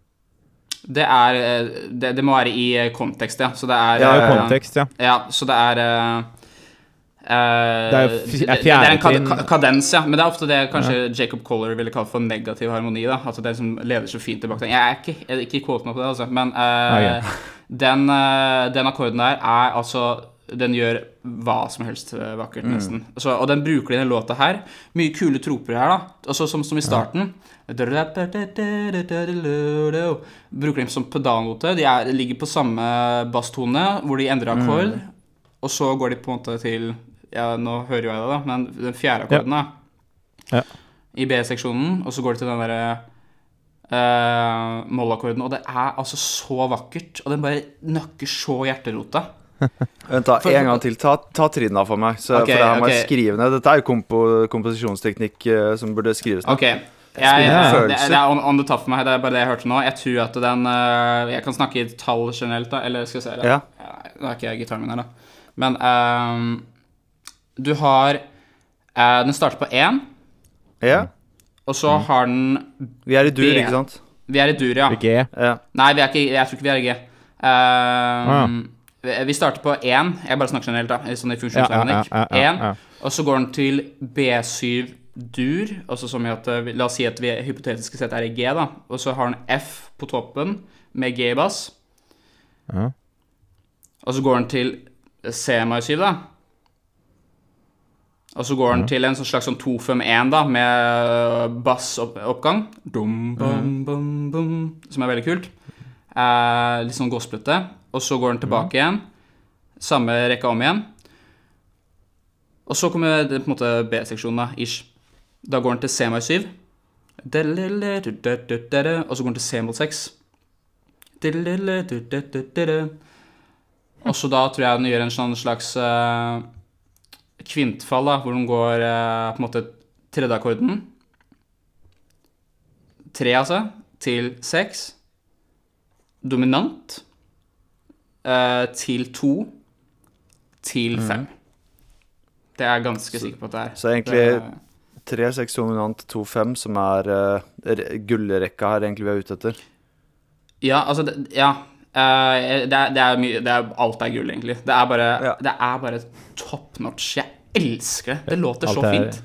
Det er eh, Det, det må være i eh, kontekst, ja. Så det er ja, eh, kontekst, ja. Ja, så det er Det er f- det, er det er en kad ka- kadens, ja. Men det er ofte det kanskje Jacob Collar ville kalt for negativ harmoni. da At det som leder så fint tilbake til Jeg er ikke, jeg er ikke quote meg på det, altså. Men uh, okay. [LAUGHS] den, uh, den akkorden der er altså Den gjør hva som helst eh, vakkert, Mm. nesten. Så, og den bruker de i den låta her. Mye kule troper her, da. Også som, som i starten. Bruker dem som pedalnote. De er, ligger på samme basstone, hvor de endrer akkord. Og så går de på en måte til Ja, nå hører jo jeg det, da, men den fjerde akkorden, da. Ja. I B-seksjonen. Og så går det til den derre uh, mollakkorden. Og det er altså så vakkert. Og den bare nøkker så hjerterota. [LAUGHS] Vent da, For- En gang til. Ta, ta trinna for meg. Så, okay, for det her må jeg skrive ned. Dette er jo kompo, komposisjonsteknikk uh, som burde skrives ned. Ok. Jeg, det, det er on, on the top for meg. Det er bare det jeg hørte nå. Jeg tror at den uh, Jeg kan snakke i tall generelt, da. Eller skal vi se da. Ja. Nå er ikke gitaren min her, da. Men ehm, du har eh, Den starter på én, ja. og så har den Vi er i dur, B. ikke sant? Vi er i dur, ja. G. Ja. Nei, vi er ikke, jeg tror ikke vi er i G. Ehm, vi, vi starter på én. Jeg bare snakker generelt, da. Sånn i funksjonsmekanikk. Ja, ja, ja, ja, Én, ja. og så går den til B7 dur. Altså som i at eh, La oss si at vi hypotetisk sett er i G, da. Og så har den F på toppen med G i bass. Ja. Og så går den til C mai 7, da. Og så går den til en slags sånn 2-5-1, da, med øh, bassoppgang. Bum, som er veldig kult. Eh, litt sånn gospelete. Og så går den tilbake igjen. Samme rekka om igjen. Og så kommer det på en måte B-seksjonen, da, ish. Da går den til C mai 7. Og så går den til C mot 6. Og så da tror jeg den gjør en sånn slags eh, kvintfall, da, hvor den går eh, på en måte tredjeakkorden. Tre, altså, til seks. Dominant. eh, til to. Til fem. Det er jeg ganske sikker på at det er. Så egentlig tre, 3-6 dominant 2-5, som er uh, gullrekka her egentlig vi er ute etter. Ja, altså det, Ja. Uh, det, er, det er mye det er, Alt er gull, egentlig. Det er bare, Ja. det er bare top notch. Jeg elsker det. Det låter så fint.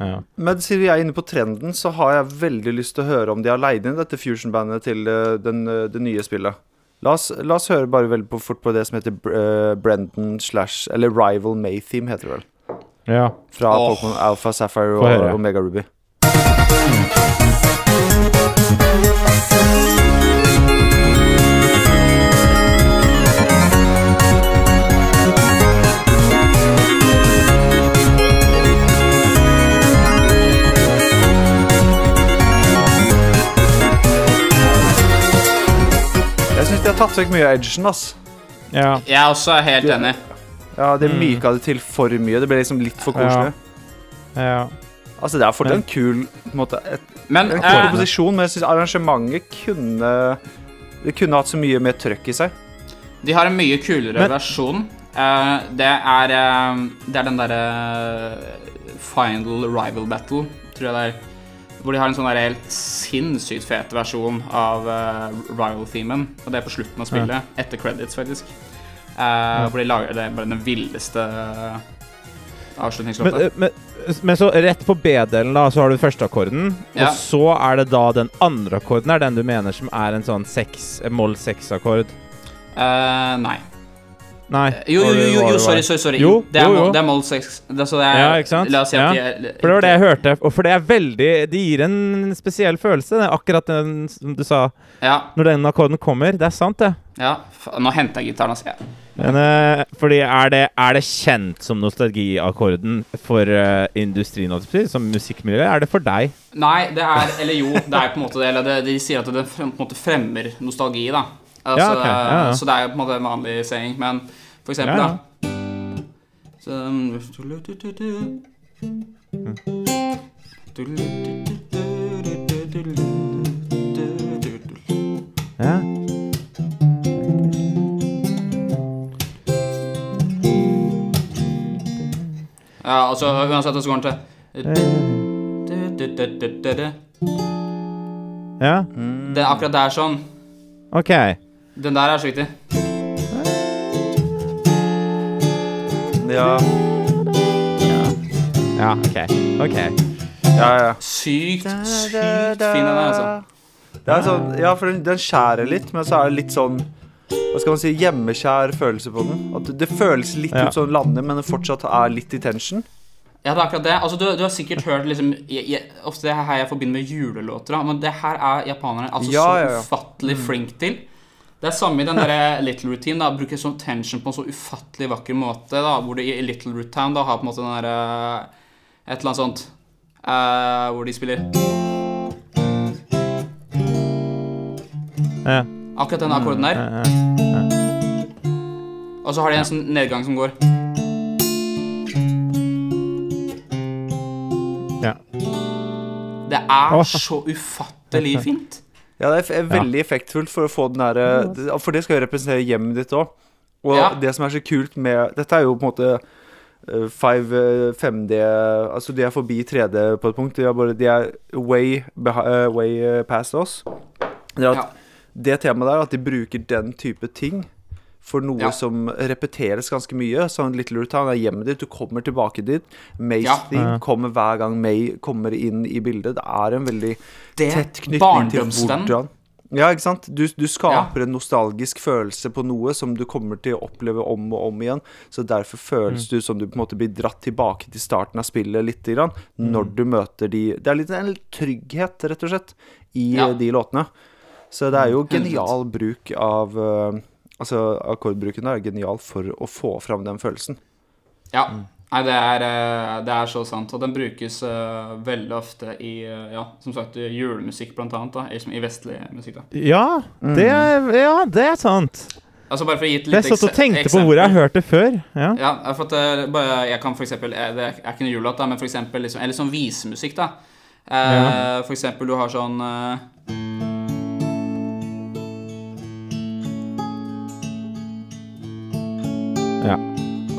Ja. Men siden vi er inne på trenden, så har jeg veldig lyst til å høre om de har leid inn dette fusion-bandet til eh, den, eh, det nye spillet. La oss, la oss høre bare veldig på, fort på det som heter uh, Brendan slash Eller Rival Maytheme, heter det vel. ja. Fra oh. Pokémon Alpha, Sapphire og. Omega Ruby. De har tatt vekk mye av edgen, ass. ja. Jeg er også helt enig. Ja, det Mm. myka det til for mye. Det ble liksom litt for koselig. Ja. Altså, det er fortsatt en kul på en måte, et, Men en eh, komposisjon, men jeg syns arrangementet kunne Det kunne hatt så mye mer trøkk i seg. de har en mye kulere Men- versjon. Eh, det er eh, Det er den derre Final Rival Battle, tror jeg det er. Hvor de har en sånn helt sinnssykt fet versjon av uh, Rival-themen. Og det er på slutten av spillet. Etter credits, faktisk. Eh, Hvor de lager det bare den villeste uh, Men, eh, men, men så rett på B-delen, da, så har du førsteakkorden. Ja. Og så er det da den andre akkorden, er den du mener som er en sånn seks, moll seks-akkord? Uh, nei. Nei. Jo, jo, jo, jo, jo sorry, sorry. sorry. Jo, det er, jo, jo. det er moll 6. Det, så det er, Ja, ikke sant? La oss si at Ja. de er For det var det jeg hørte. Og for det er veldig Det gir en spesiell følelse, det er akkurat den som du sa, Ja, når den akkorden kommer. Det er sant, det. ja. Nå henter jeg gitaren, altså. Ja. Men eh, fordi er det, er det kjent som nostalgiakkorden for uh, industrien, som musikkmiljø? Er det for deg? Nei, det er Eller jo, det er på en måte det. Eller det, de sier at det på en måte fremmer nostalgi, da. Altså, Ja, okay. ja, ja. Så det er jo på en måte en vanlig saying. Men for eksempel, Ja, ja. da så, Ja. Ja, altså uansett så går den til ja. Det er akkurat der sånn. OK. Den der er så viktig. Ja, Ja, OK. OK. ja, ja. Sykt, sykt fin den er, altså. Det er sånn, ja, for den, den skjærer litt, men så er det litt sånn Hva skal man si, hjemmekjær følelse på den. At det, det føles litt Ja. ut som den lander, men det fortsatt er litt i tension. Ja, det er akkurat det. Altså, du, du har sikkert hørt liksom jeg, jeg, Ofte det er her jeg forbinder med julelåter, da, men det her er japanerne altså Ja, så ja, ja. ufattelig flink til. Det er samme i den der [LAUGHS] Little Routine. da Bruker sånn tension på en så ufattelig vakker måte. da Hvor du i Little Root Town da har på en måte den derre Et eller annet sånt uh, hvor de spiller Ja. akkurat den akkorden der. Ja, ja. Og så har de en sånn nedgang som går. Ja. Det er så ufattelig fint. Ja, det er veldig effektfullt for å få den derre For det skal jo representere hjemmet ditt òg. Og Ja. det som er så kult med Dette er jo på en måte eh, 5, eh, 5D Altså, de er forbi 3D på et punkt. De er, bare, de er way, eh, way eh, past oss. Det at Ja. det temaet der, at de bruker den type ting for noe Ja. som repeteres ganske mye. Sånn Little Rutan Town er hjemmet ditt, du kommer tilbake dit. Mays Ja. Ja. kommer hver gang May kommer inn i bildet. Det er en veldig Det tett knytning til hvordan Ja, ikke sant? Du, du skaper en nostalgisk følelse på noe som du kommer til å oppleve om og om igjen. Så derfor føles du som du på en måte blir dratt tilbake til starten av spillet litt grann, når du møter de Det er litt en trygghet, rett og slett, i Ja. eh, de låtene. Så det er jo genial bruk av eh, Altså, akkordbruken er genial for å få fram den følelsen. Ja. Nei, det er, eh, det er så sant. Og den brukes uh, veldig ofte i uh, ja, som sagt, julemusikk, blant annet. Da, i, i vestlig musikk. da Ja, det er, ja, det er sant. Altså Bare for å gi et Jeg lite satt og tenkte på hvor jeg har hørt det før. Ja. Ja, for at bare, jeg kan for eksempel Det er ikke noe julelåt, men for eksempel liksom, Eller sånn visemusikk, da. Eh, For eksempel du har sånn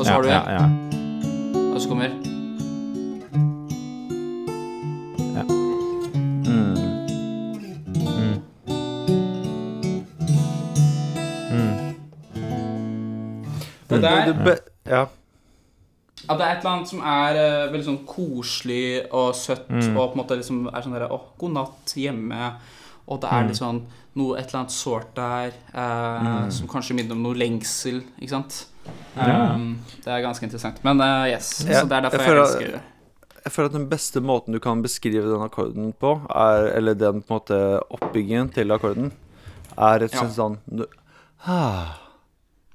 Og så har du ja, en, ja. og så kommer Det der Det be- ja. At det er et eller annet som er uh, veldig sånn koselig og søtt, Mm. og på en måte liksom er sånn derre Å, god natt hjemme. Og det Mm. er litt sånn noe, et eller annet sårt der eh, som kanskje minner om noe lengsel, ikke sant? Ja. Um, det er ganske interessant. Men uh, yes, Ja, så det er derfor jeg jeg, elsker det. Jeg føler at den beste måten du kan beskrive den akkorden på, er, eller den på en måte oppbyggingen til akkorden, er rett og slett sånn du, ah,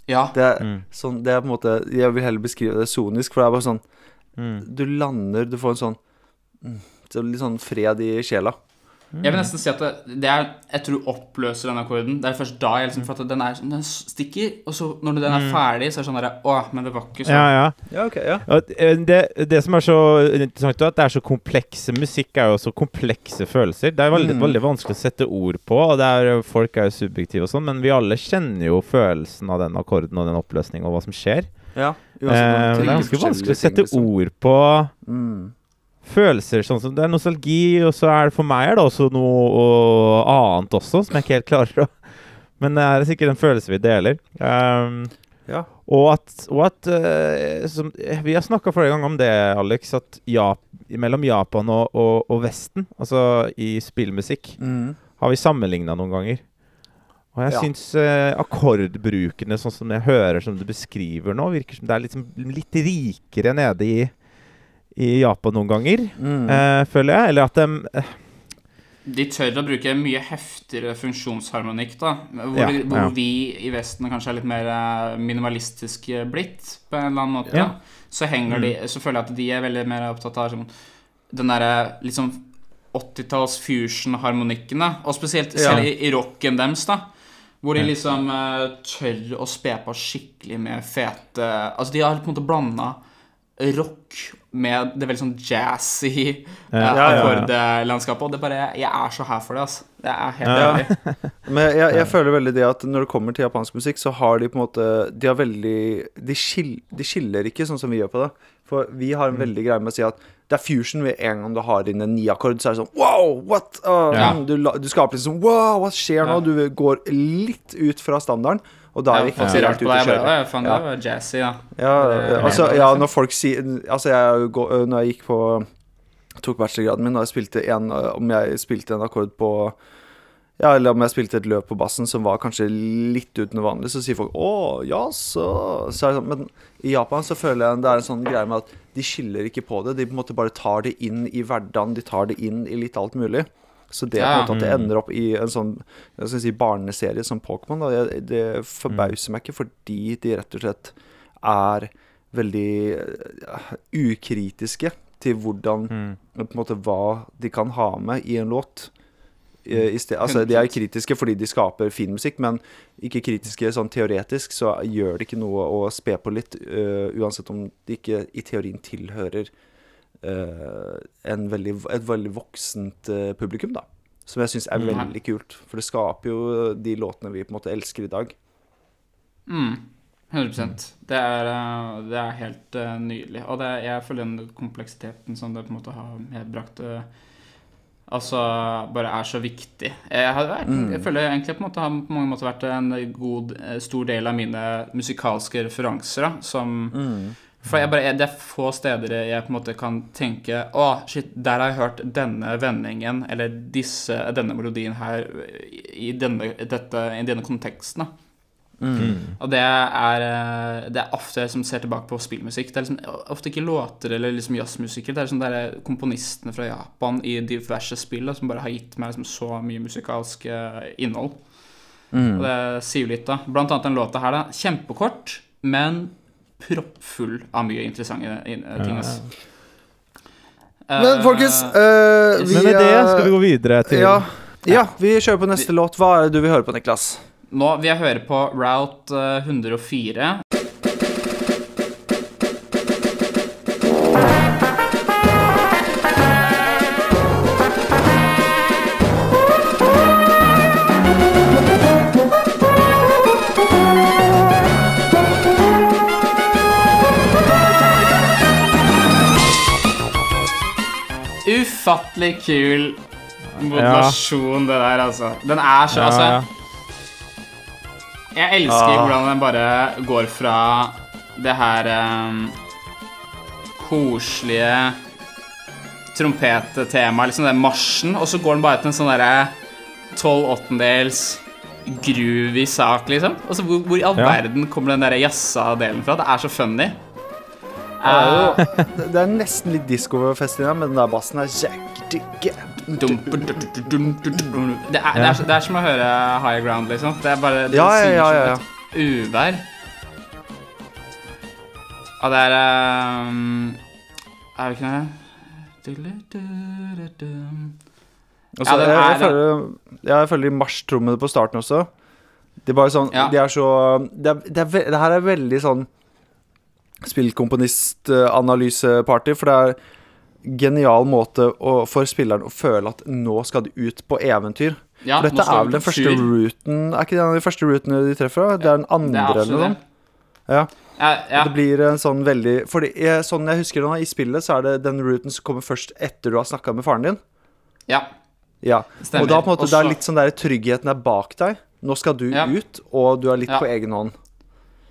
Ja. det, er, Mm. sånn det er på en måte Jeg vil heller beskrive det sonisk, for det er bare sånn Mm. Du lander, du får en sånn mm, Litt sånn fred i sjela. Jeg vil nesten si at det, det er Jeg tror oppløser den akkorden. Det er først da jeg liksom For at den, er, den stikker, og så når den er ferdig, så er det sånn derre Å, men det var ikke sånn. Ja, ja. Ja, ok, ja. Eh, det, det som er så interessant, er at det er så komplekse Musikk er jo så komplekse følelser. Det er veldig, Mm. veldig vanskelig å sette ord på, og det er, folk er jo subjektive og sånn, men vi alle kjenner jo følelsen av den akkorden og den oppløsningen og hva som skjer. ja. Eh, uansett eh, det er tenker ganske vanskelig å ting, sette liksom. ord på Mm. Følelser. Sånn som Det er nostalgi, og så er det for meg er det også noe annet også, som jeg ikke helt klarer å Men det er sikkert en følelse vi deler. Um, Ja. og at, og at uh, som, Vi har snakka flere ganger om det, Alex, at Jap mellom Japan og, og, og Vesten, altså i spillmusikk, Mm. har vi sammenligna noen ganger. Og jeg Ja. syns uh, akkordbrukene, sånn som jeg hører som du beskriver nå, virker som det er liksom litt rikere nede i, i Japan noen ganger, Mm. eh, føler jeg. Eller at de De tør å bruke mye heftigere funksjonsharmonikk, da. Hvor, Ja, hvor ja. vi i Vesten kanskje er litt mer eh, minimalistisk blitt, på en eller annen måte. Ja. Mm. Så henger de Så føler jeg at de er veldig mer opptatt av sånn, den derre liksom 80-talls fusion-harmonikkene. Og spesielt Ja. selv i, i rocken deres, da. Hvor de liksom uh, tør å spe på skikkelig med fete Altså, de har på en måte blanda rock med det veldig sånn jazzy eh, Ja, ja, ja. akkordlandskapet. Og det bare Jeg er så her for det, altså. Det er helt Ja. ærlig. [LAUGHS] Men jeg, jeg føler veldig det at når det kommer til japansk musikk, så har de på en måte De har veldig De, skil, de skiller ikke sånn som vi gjør på det. For vi har en veldig greie med å si at det er fusion ved en gang du har inn en ny akkord, så er det sånn Wow, what? Uh, Ja. du, du skaper liksom Wow, hva skjer nå? Ja. Du går litt ut fra standarden, og da er vi ikke helt ute å kjøre. bare, «Å, faen, Ja. det var jazzy, ja. Ja, altså, ja, når folk sier Altså, jeg når jeg gikk på Tok bachelorgraden min, og jeg spilte en Om jeg spilte en akkord på Ja, eller om jeg spilte et løp på bassen som var kanskje litt uten det vanlige, så sier folk 'Å, ja, så', så sånn, Men i Japan så føler jeg det er en sånn greie med at de skiller ikke på det. De på en måte bare tar det inn i hverdagen, de tar det inn i litt alt mulig. Så det, på en Ja. at det ender opp i en sånn jeg skal si, barneserie som Pokémon, det, det forbauser meg ikke, fordi de rett og slett er veldig uh, ukritiske til hvordan Mm. på en måte hva de kan ha med i en låt. Eh, i sted, altså, de er kritiske fordi de skaper fin musikk, men ikke kritiske sånn teoretisk, så gjør det ikke noe å spe på litt, uh, uansett om de ikke i teorien tilhører veldig, et veldig voksent eh, publikum, da. Som jeg syns er Mm. veldig kult, for det skaper jo de låtene vi på en måte elsker i dag. Mm, 100 det er, eh, det er helt eh, nydelig. Og det, jeg føler den kompleksiteten som det på en måte har medbrakt eh, Altså bare er så viktig. Jeg, vært, Mm. jeg føler egentlig på måte har på mange måter vært en god, eh, stor del av mine musikalske referanser. Da, som Mm. For jeg bare, det er få steder jeg på en måte kan tenke Å, shit, der har jeg hørt denne vendingen eller disse, denne melodien her i denne, dette, i denne konteksten. da. Mm. Og det er, eh, det er ofte jeg som ser tilbake på spillmusikk. Det er liksom ofte ikke låter eller liksom jazzmusikere. Det er liksom det er komponistene fra Japan i diverse spill da, som bare har gitt meg liksom så mye musikalsk eh, innhold. Mm. Og det sier jo litt, da. Blant annet den låta her, da. Kjempekort, men proppfull av mye interessante in- ting. ass. Men Eh, folkens uh, vi, Men med det eh, skal vi gå videre til ja, ja, vi kjører på neste låt. Hva er det du vil høre på, Niklas? Nå vil jeg høre på Route eh, 104. Ufattelig kul modulasjon, det der, altså. Den er så Altså, jeg elsker Ah. hvordan den bare går fra det her um, koselige trompettemaet, liksom den marsjen, og så går den bare til en sånn derre tolv åttendels groovy sak, liksom. Og så hvor, hvor i all verden kommer den der jazza delen fra? Det er så funny. Det er, jo, det- [LAUGHS] det er nesten litt diskofest i den, men den der bassen er jack, digge. Dum, dum, dum, dum, dum, dum. Det det, er, som å høre High Ground, liksom. Det er bare det Ja, ja, ja, som ja, uvær. Og det er um, Er det ikke noe Altså, Ja, jeg, jeg, er- føler, jeg føler de marsjtrommene på starten også. De bare sånn Ja. De er så Det, er, det, er, det her er veldig sånn spillkomponist-analyseparty, for det er genial måte å, for spilleren å føle at nå skal de ut på eventyr. Ja, for dette er vel den første tur. routen Er ikke det en av de første routene de treffer? da? Det er den andre er eller noe sånt. Ja. Ja, ja. Det blir en sånn veldig Fordi jeg, Sånn jeg husker det i spillet, så er det den routen som kommer først etter du har snakka med faren din. ja. Ja. Stemmer. Og da på en måte det er litt sånn der tryggheten er bak deg. Nå skal du ut, og du er litt på egen hånd.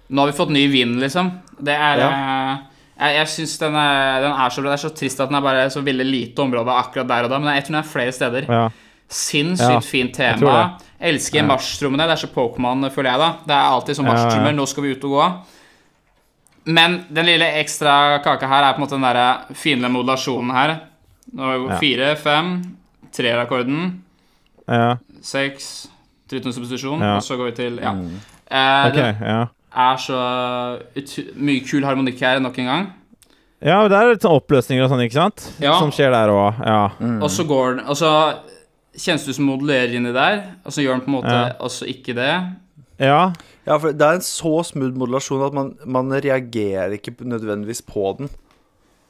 Nå har vi fått ny vind, liksom. Det er Ja. eh, Jeg, jeg synes den, er- den er så. Det er så trist at den er bare så veldig lite område akkurat der og da, men jeg tror den er flere steder. Ja. Sinnssykt Ja, fint tema. Elsker marsjtrommene. Det er så Pokémon, føler jeg, da. Det er alltid sånn Ja, ja. marsjtrommer. Nå skal vi ut og gå. Men den lille ekstra kaka her er på en måte den der fine modulasjonen her. Nå har vi Ja. fire, fem, treerakorden, ja. seks, tritone substitusjon, Ja. og så går vi til Ja. Eh, Ok, Det ja. Er så ut mye kul harmonikk her nok en gang. Ja, det er litt sånn oppløsninger og sånn, ikke sant? Ja. Som skjer der òg. Ja. Og så går den Og så kjennes det ut som modulerer inni der, og så gjør den på en måte Ja. også ikke det. ja. Ja, for det er en så smooth modulasjon at man, man reagerer ikke nødvendigvis på den.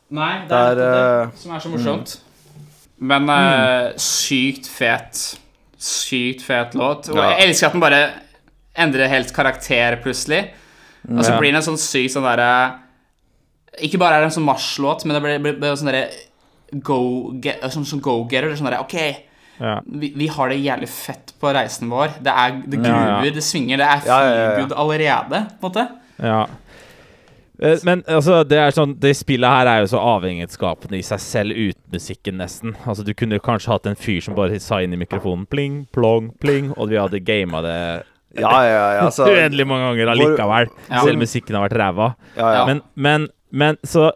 Nei, det Det er, er eh, det som er så morsomt. Men eh, sykt fet. Sykt fet låt. Og Ja. jeg elsker at den bare endrer helt karakter plutselig. Og så blir den en sånn syk sånn derre Ikke bare er det en sånn marsjlåt, men det blir, blir, blir sånn derre go-getter. sånn, sånn. Det er Sånn derre OK, ja. vi, vi har det jævlig fett på reisen vår. Det er det Ja, ja. det svinger, det er feelgood allerede, på en måte. Ja. Eh, Men altså, det sånn Det spillet her er jo så avhengighetsskapende i seg selv uten musikken, nesten. Altså, du kunne kanskje hatt en fyr som bare sa inn i mikrofonen pling, plong, pling, og vi hadde gama det Ja, ja, ja. Altså, [LAUGHS] uendelig mange ganger allikevel. Ja. Selv musikken har vært ræva. ja, ja. Men, men, men så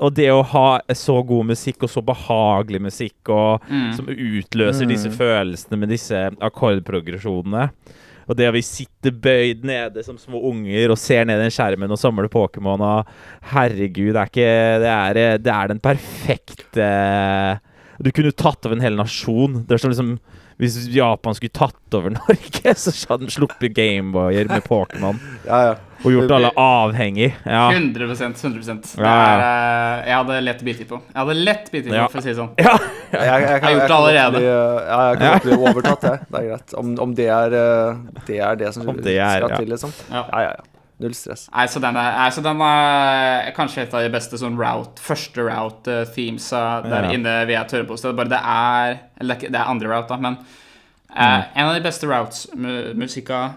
Og det å ha så god musikk, og så behagelig musikk, og Mm. som utløser disse følelsene med disse akkordprogresjonene og det at vi sitter bøyd nede som små unger og ser ned den skjermen og samler Pokémon og Herregud, det er ikke Det er, det er den perfekte Du kunne tatt av en hel nasjon. Det er som liksom Hvis Japan skulle tatt over [LAUGHS] Norge, så hadde den sluppet Gameboyer med Pokémon ja, ja. og gjort alle avhengig. Ja. 100% 100 Det er, eh, Jeg hadde lett biltid på. Jeg hadde lett biltid på, Ja. for å si det sånn. [LAUGHS] ja. Jeg, jeg, jeg, har gjort det allerede. Bli, ja, jeg kan godt bli overtatt, jeg. Det er greit. Om, om det, er, eh, det er det som det er, skal ja. til, liksom. Ja. Ja, ja, ja. Null stress. Nei, så den er, så den er kanskje et av de beste sånn route, første route-themesa der Ja. inne vi Tørrepostet. Bare det er Eller det er andre route, da, men eh, Mm. en av de beste routes, mu musikka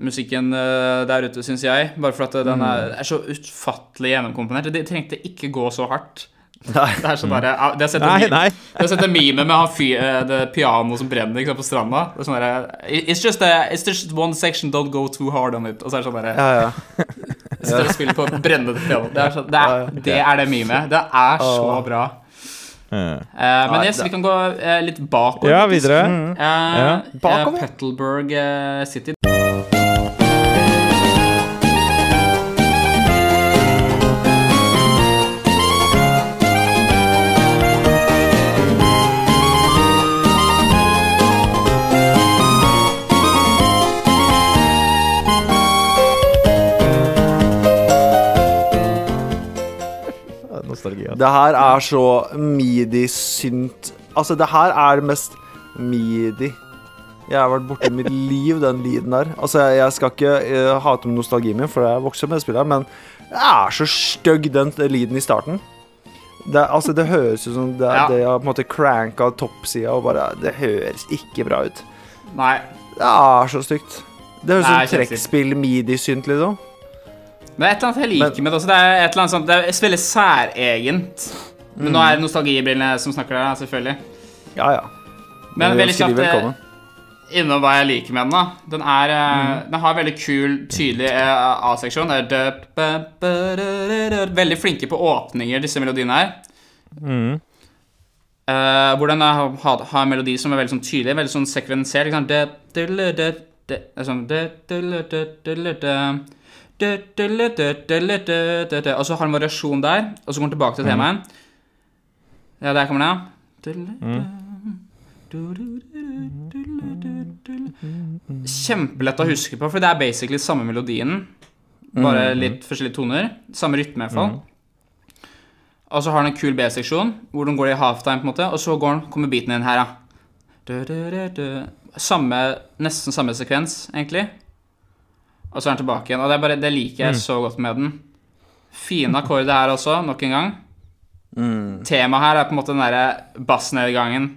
Musikken eh, der ute, syns jeg. Bare for at den Mm. er, er så utfattelig gjennomkomponert. Det trengte ikke gå så hardt. Nei. Det er sånn ah, Det er. Du har sett en meme med han eh, pianoet som brenner ikke sant, på stranda. Det er sånn der, it's, just a, it's just one section, don't go too hard on it. Og så er det sånn der, Ja, ja. Sitter og spiller på brennende piano. Det er, sånn, det, er, det er det memet. Det er så bra. Eh, men yes, vi kan gå uh, litt bakover. Ja, videre. Uh, Eh, Ja. eh, Bakover? Petalburg eh, City. Det her er så midi-synt Altså, det her er det mest midi jeg har vært borti mitt liv, den lyden der. Altså, jeg, jeg skal ikke uh, hate med nostalgien min, for jeg vokste opp med spillet, men det er så stygg, den lyden i starten. Det, altså, det høres ut som det, Ja. det har på en måte cranka toppsida, og bare Det høres ikke bra ut. Nei, Det er så stygt. Det høres ut som kjempestygt. trekkspill midi-synt, liksom. Det er et eller annet jeg liker med det også. Det er et eller annet sånt Det er veldig særegent. Men nå er det nostalgibrillene som snakker der, selvfølgelig. Ja, ja. Men Men veldig ønsker de kjapt eh, innom hva jeg liker med den. da Den er mm. Den har veldig kul, tydelig eh, A-seksjon. Veldig flinke på åpninger, disse melodiene her. Mm. Uh, hvor den har, har, en melodi som er veldig sånn tydelig, veldig sånn sekvensert. Er sånn Og så har han variasjon der, og så går den tilbake til temaet. Ja, der kommer den, ja. Kjempelett å huske på, for det er basically samme melodien. Bare litt forskjellige toner. Samme rytme, i hvert fall. Og så har den en kul B-seksjon, hvor den går i halftime, på en måte, og så den, kommer beaten inn her, ja. Samme, nesten samme sekvens, egentlig. Og så er den tilbake igjen. Og det, er bare, det liker jeg så godt med den. Fine akkorder her også, nok en gang. Temaet her er på en måte den derre bassnedgangen.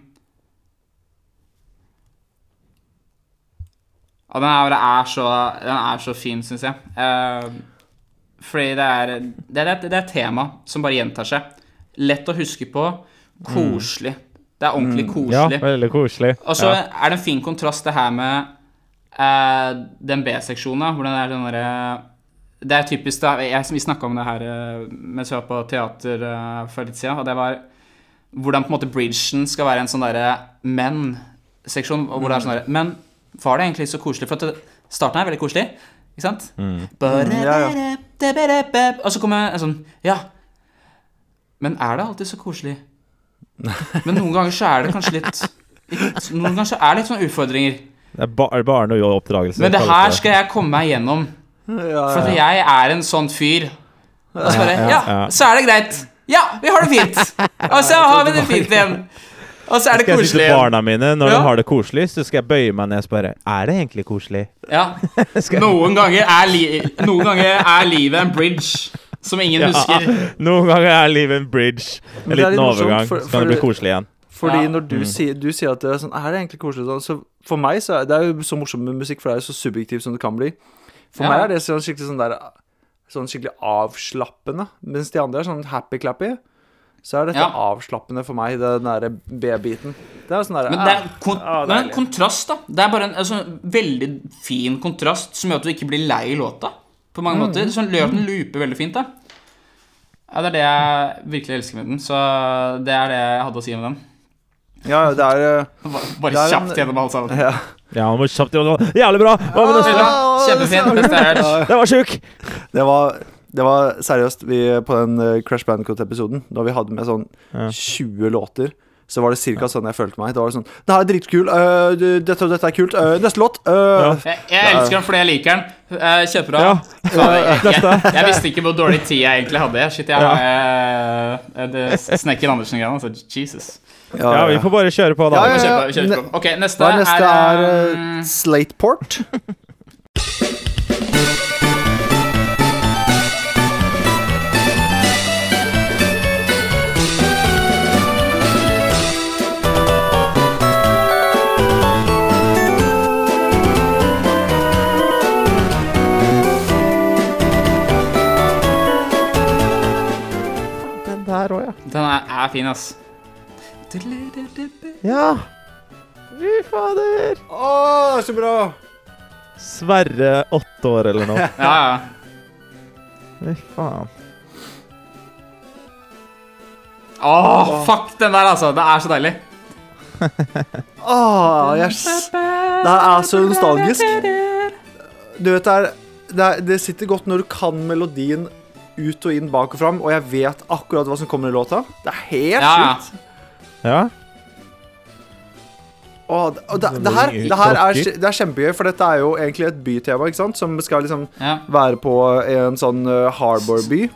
Og den er, er, så, den er så fin, syns jeg. Uh, fordi det er, det, er, det er et tema som bare gjentar seg. Lett å huske på. Koselig. Det er ordentlig koselig. Ja, veldig koselig. Og så ja. er det en fin kontrast, det her med den B-seksjonen, hvor den er sånn derre Det er typisk da, jeg, Vi snakka om det her eh, mens vi var på teater eh, for litt siden, og det var hvordan på en måte bridgen skal være en sånn derre menn-seksjon, og hvor det er sånn der, Men var det egentlig så koselig? For at det, starten er veldig koselig, ikke sant? Og så kommer en sånn Ja. Men er det alltid så koselig? [LAUGHS] Men noen ganger så er det kanskje litt Noen ganger så er det litt sånne utfordringer. Det er bare barne- og oppdragelse. Men det her skal jeg komme meg gjennom. For at jeg er en sånn fyr. Og så bare Ja, Ja, ja. så er det greit. Ja, vi har det fint. Og så har vi det fint igjen. Og så er det Skal jeg si koselig til barna mine når Ja. de har det koselig, så skal jeg bøye meg ned og spørre Er det egentlig koselig. Ja. [LAUGHS] Noen ganger er, li noen ganger er livet en bridge som ingen Ja. husker. Noen ganger er livet en bridge. En er liten overgang, så kan det bli koselig igjen. Fordi Ja. når du, sier, du sier at det er sånn Er det egentlig koselig sånn? Så for meg så er det er jo så morsomt med musikk, for det er jo så subjektivt som det kan bli. For Ja. meg er det sånn skikkelig sånn der Sånn skikkelig avslappende. Mens de andre er sånn happy-clappy. Så er dette Ja. avslappende for meg, den derre B-biten. Det er sånn derre Men det er, kon ah, det er en kontrast, da. Det er bare en, sånn veldig fin kontrast som gjør at du ikke blir lei låta. På mange Mm. måter. Sånn gjør den looper veldig fint. da Ja, Det er det jeg virkelig elsker med den. Så det er det jeg hadde å si med den. Ja, ja, det er eh, Bare, bare Det er en- kjapt gjennom alt sammen. Ja. Ja, han var kjapt gjennom var Jævlig bra! Hva med neste? Kjempefint. Jeg. Den var sjuk! Det var, det var seriøst vi, På den eh, Crash Bandicoot-episoden, da vi hadde med sånn 20 låter, så var det ca. sånn jeg følte meg. Det var sånn Det her er dritkul. Uh, dette og dette er kult. Uh, neste låt. øh, Jeg, jeg elsker den fordi jeg liker den. Uh, Kjempebra. Ja. Jeg, [LAUGHS] jeg, jeg visste ikke hvor dårlig tid jeg egentlig hadde. Shit, jeg har uh, Snekken Andersen-greia. Altså, Jesus. Ja, vi får bare kjøre på, da. Ja, ja, ja, Kjøre på, vi kjører på. Ok, neste, Hva er neste? er, Er uh, Slateport. Den der òg, ja. Den er, er fin, ass. Ja. Fy fader. Å, så bra! Sverre, åtte år eller noe. Ja, ja. Fy faen. Åh, fuck den der, altså. Det er så deilig. Å, yes. Det er så nostalgisk. Du vet, det, er, det, er, det sitter godt når du kan melodien ut og inn, bak og fram, og jeg vet akkurat hva som kommer i låta. Det er helt ja. sjukt. Ja. Å, det, og det, det, her, det her er, det er kjempegøy, for dette er jo egentlig et bytema, ikke sant? Som skal liksom Ja, være på en sånn uh, harbor-by.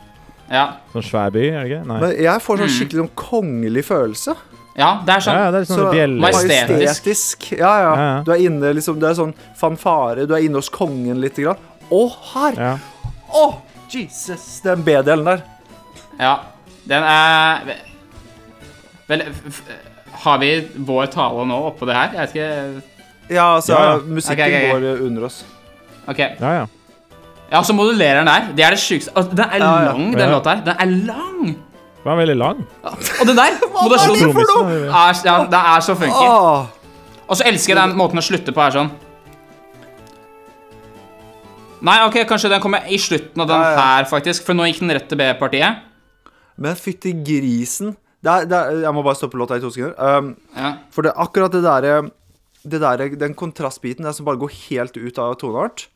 ja. Sånn svær by, er det ikke? Nei. Men jeg får sånn skikkelig sånn kongelig følelse. ja det er sånn. ja, det er sånn Så. Majestetisk. majestetisk. Ja, ja. Ja, ja. Du er inne liksom det er sånn fanfare. Du er inne hos kongen lite grann. Å, her! Ja. Å, Jesus! Den B-delen der. Ja. Den er Vel, har vi vår tale nå oppå det her? Jeg vet ikke. Ja, altså, Ja, ja. musikken okay, okay, okay. går under oss. Ok. ja, ja. Ja, så modulerer den der. Det er det sjukeste. altså, Den er Ja, ja. lang, den Ja. låta her. Den er lang. Den er veldig lang. Og den der, [LAUGHS] moderasjonen, er, ja, det er så funky. Og så elsker jeg den måten å slutte på her sånn. Nei, ok, kanskje den kommer i slutten av den Ja, ja. her, faktisk. For nå gikk den rett til B-partiet. men fytti grisen. Det er, det er, jeg må bare stoppe låta i to sekunder. Um, Ja. for det er akkurat det derre det der, Den kontrastbiten der som bare går helt ut av toneart,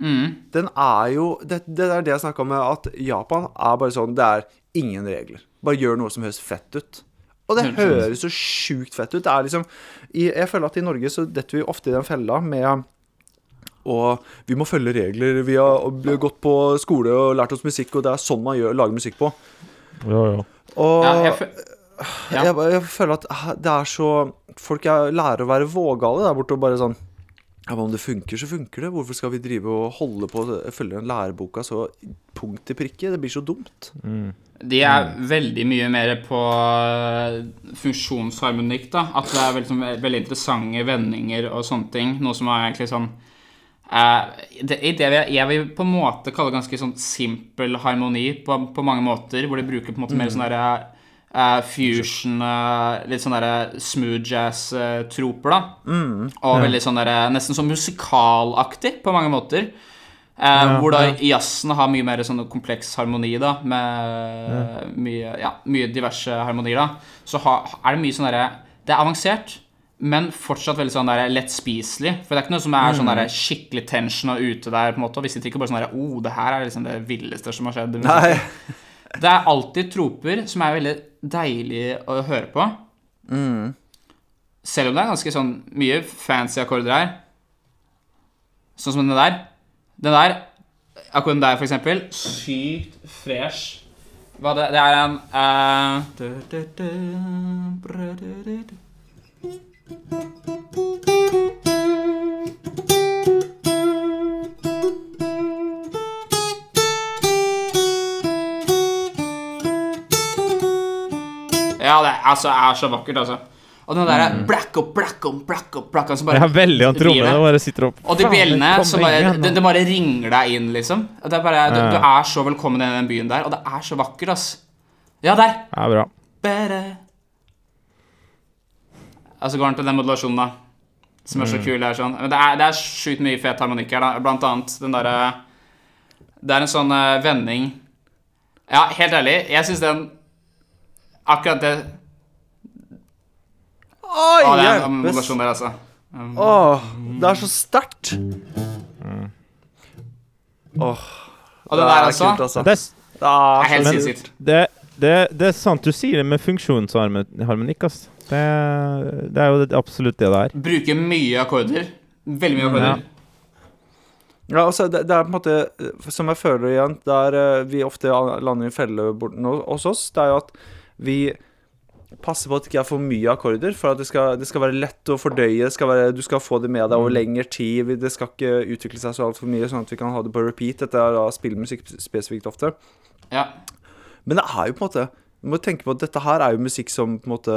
Mm. den er jo Det, det er det jeg snakka om at Japan er bare sånn Det er ingen regler. Bare gjør noe som høres fett ut. Og det høres så sjukt fett ut. Det er liksom Jeg føler at i Norge så detter vi ofte i den fella med og vi må følge regler. Vi har gått på skole og lært oss musikk, og det er sånn man gjør, lager musikk på. Ja, jo. Og Ja, jeg, [SIGHS] ja. jeg, jeg føler at det er så Folk er, lærer å være vågale der borte og bare sånn ja, men Om det funker, så funker det. Hvorfor skal vi drive og holde på å følge den læreboka så punkt til prikke? Det blir så dumt. De er veldig mye mer på eh, funksjonsharmonikk, da. At det er veldig, veldig interessante vendinger og sånne ting. Noe som er egentlig sånn det, det jeg, vil på en måte kalle ganske sånn simpel harmoni på, på mange måter. Hvor de bruker på en måte mer sånn derre Uh, fusion, uh, litt sånn derre smooth jazz-troper, da. Og veldig sånn derre Nesten sånn musikalaktig på mange måter. Ja, hvor da jazzen har mye mer sånn kompleks harmoni, da, med mye, ja, mye diverse harmonier, da. Så ha, er det mye sånn derre Det er avansert, men fortsatt veldig sånn der lett spiselig. For det er ikke noe som er sånn der skikkelig tension og ute der, på en måte. Og vi sitter ikke bare sånn der Oh, det her er liksom det villeste som har skjedd. Nei. Det er alltid troper som er veldig deilig å høre på. Selv om det er ganske sånn mye fancy akkorder her. Sånn som den der. Den der, akkorden der, for eksempel. Sykt fresh. Det, det er en eh, Ja, det er, altså, er så vakkert, altså. Og den derre black up, black up, black up, black up som bare Jeg har veldig driver trommene. det. Det bare sitter opp. Og de bjellene som bare, det, det bare ringer deg inn, liksom. Det er bare, du, Ja. du er så velkommen i den byen der, og det er så vakkert, ass. Ja, der. Ja, bra. Bare. Og så går han til den modulasjonen, da. Som er så kul. her er, sånn. Men det er, det er sjukt mye fet harmonikk her, da. Blant annet den derre Det er en sånn uh, vending Ja, helt ærlig, jeg syns den Akkurat det Oi, Å, det er en modulasjon der, altså. Åh, det er så sterkt. Åh, Og det der, altså. kult, altså. Det er, Det er helt så sinnssykt. det, det, det er sant du sier det med funksjonsharmonikk, ass. Det, det er jo det- absolutt det det er. Bruke mye akkorder. Veldig mye akkorder. Ja, altså, det, det er på en måte Som jeg føler igjen, der eh, vi ofte lander i en felle hos oss, det er jo at vi passer på at det ikke er for mye akkorder, for at det skal, det skal være lett å fordøye. Skal være, du skal få det med deg over lengre tid. vi- Det skal ikke utvikle seg så altfor mye, sånn at vi kan ha det på repeat. Dette er da spillmusikk spesifikt ofte. Ja. Men det er jo på en måte Du må tenke på at dette her er jo musikk som på en måte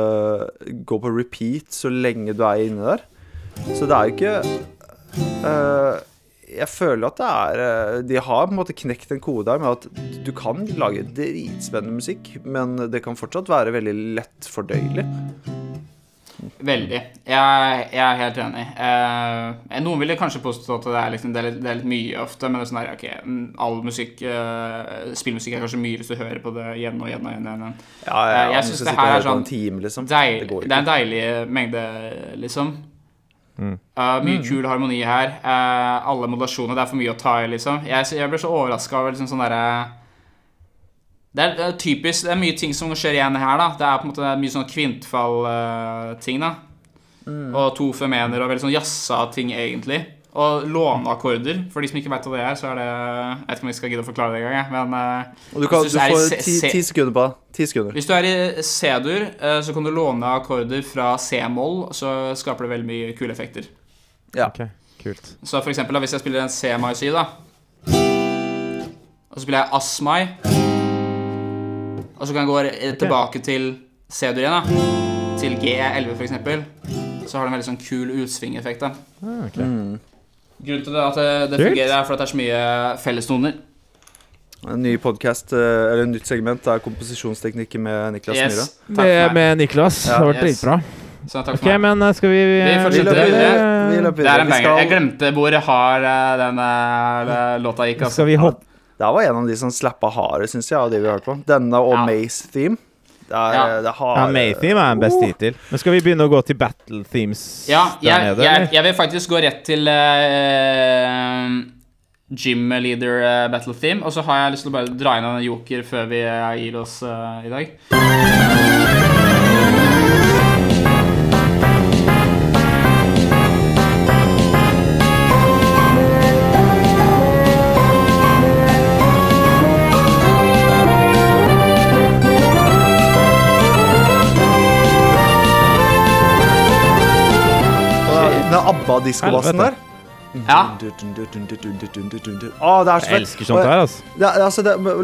går på repeat så lenge du er inne der. Så det er jo ikke uh, Jeg føler at det er eh, De har på en måte knekt en kode der med at du kan lage dritspennende musikk, men det kan fortsatt være veldig lett fordøyelig. Veldig. Jeg, jeg er helt enig. Eh, noen ville kanskje påstå at det er, liksom, det, er litt, det er litt mye ofte, men det er sånn der, ok, mm, all musikk eh, Spillmusikk er kanskje mye hvis du hører på det igjen og igjen og igjen. og igjen. Ja, ja, jeg syns det her er sånn en time, liksom. Deil, Det går det er en deilig mengde, liksom. Mm. Uh, mye kul harmoni her. Uh, alle modulasjoner. Det er for mye å ta i, liksom. Jeg, jeg ble så overraska over liksom sånn derre det er, det er typisk Det er mye ting som skjer igjen her, da. Det er på en måte mye sånn kvintfall-ting, da. Og to femener og veldig sånn jazza ting, egentlig. Og låneakkorder. For de som ikke veit hva det er, så er det Jeg vet ikke om jeg skal gidde å forklare det engang, men eh, Og du, kan, du du får ti, ti sekunder på. Ti sekunder. hvis du er i C-dur, eh, så kan du låne akkorder fra C-moll, så skaper det veldig mye kule effekter. Ja. Ok, kult. Så for eksempel, da, hvis jeg spiller en C-mai-sy, da Og så spiller jeg As-mai, og så kan jeg gå eh, tilbake til C-dur igjen, da. Til G11, for eksempel. Så har det en veldig sånn kul utsvingeffekt. da okay. mm. Grunnen til det at det, det fungerer, er for at det er så mye fellestoner. En ny podkast, eller en nytt segment, er komposisjonsteknikker med Niklas Myhre. Yes. Takk Med, for meg. med Niklas. Det har vært Yes. dritbra. Så takk for meg. men eh, skal vi Vi eh, fortsetter Vi løper videre. videre. Vi løper Det er videre. en Vi banger. Jeg glemte hvor hard eh, den eh, låta gikk. Altså. Skal vi hoppe det var en av de som slappa hardest, syns jeg, av de vi har hørt på. Denne og Ja. Maze Theme. Det er, Ja. det Ja, harde Maytheme er en best hittil. Men skal vi begynne å gå til battle themes Ja, der jeg, nede, jeg, jeg vil faktisk gå rett til uh, Gym Leader uh, Battle Theme. Og så har jeg lyst til å bare dra inn en joker før vi eh, gir oss eh, i dag. av diskobassen der. Ja. Oh, det er så fett. Jeg elsker sånt her, altså.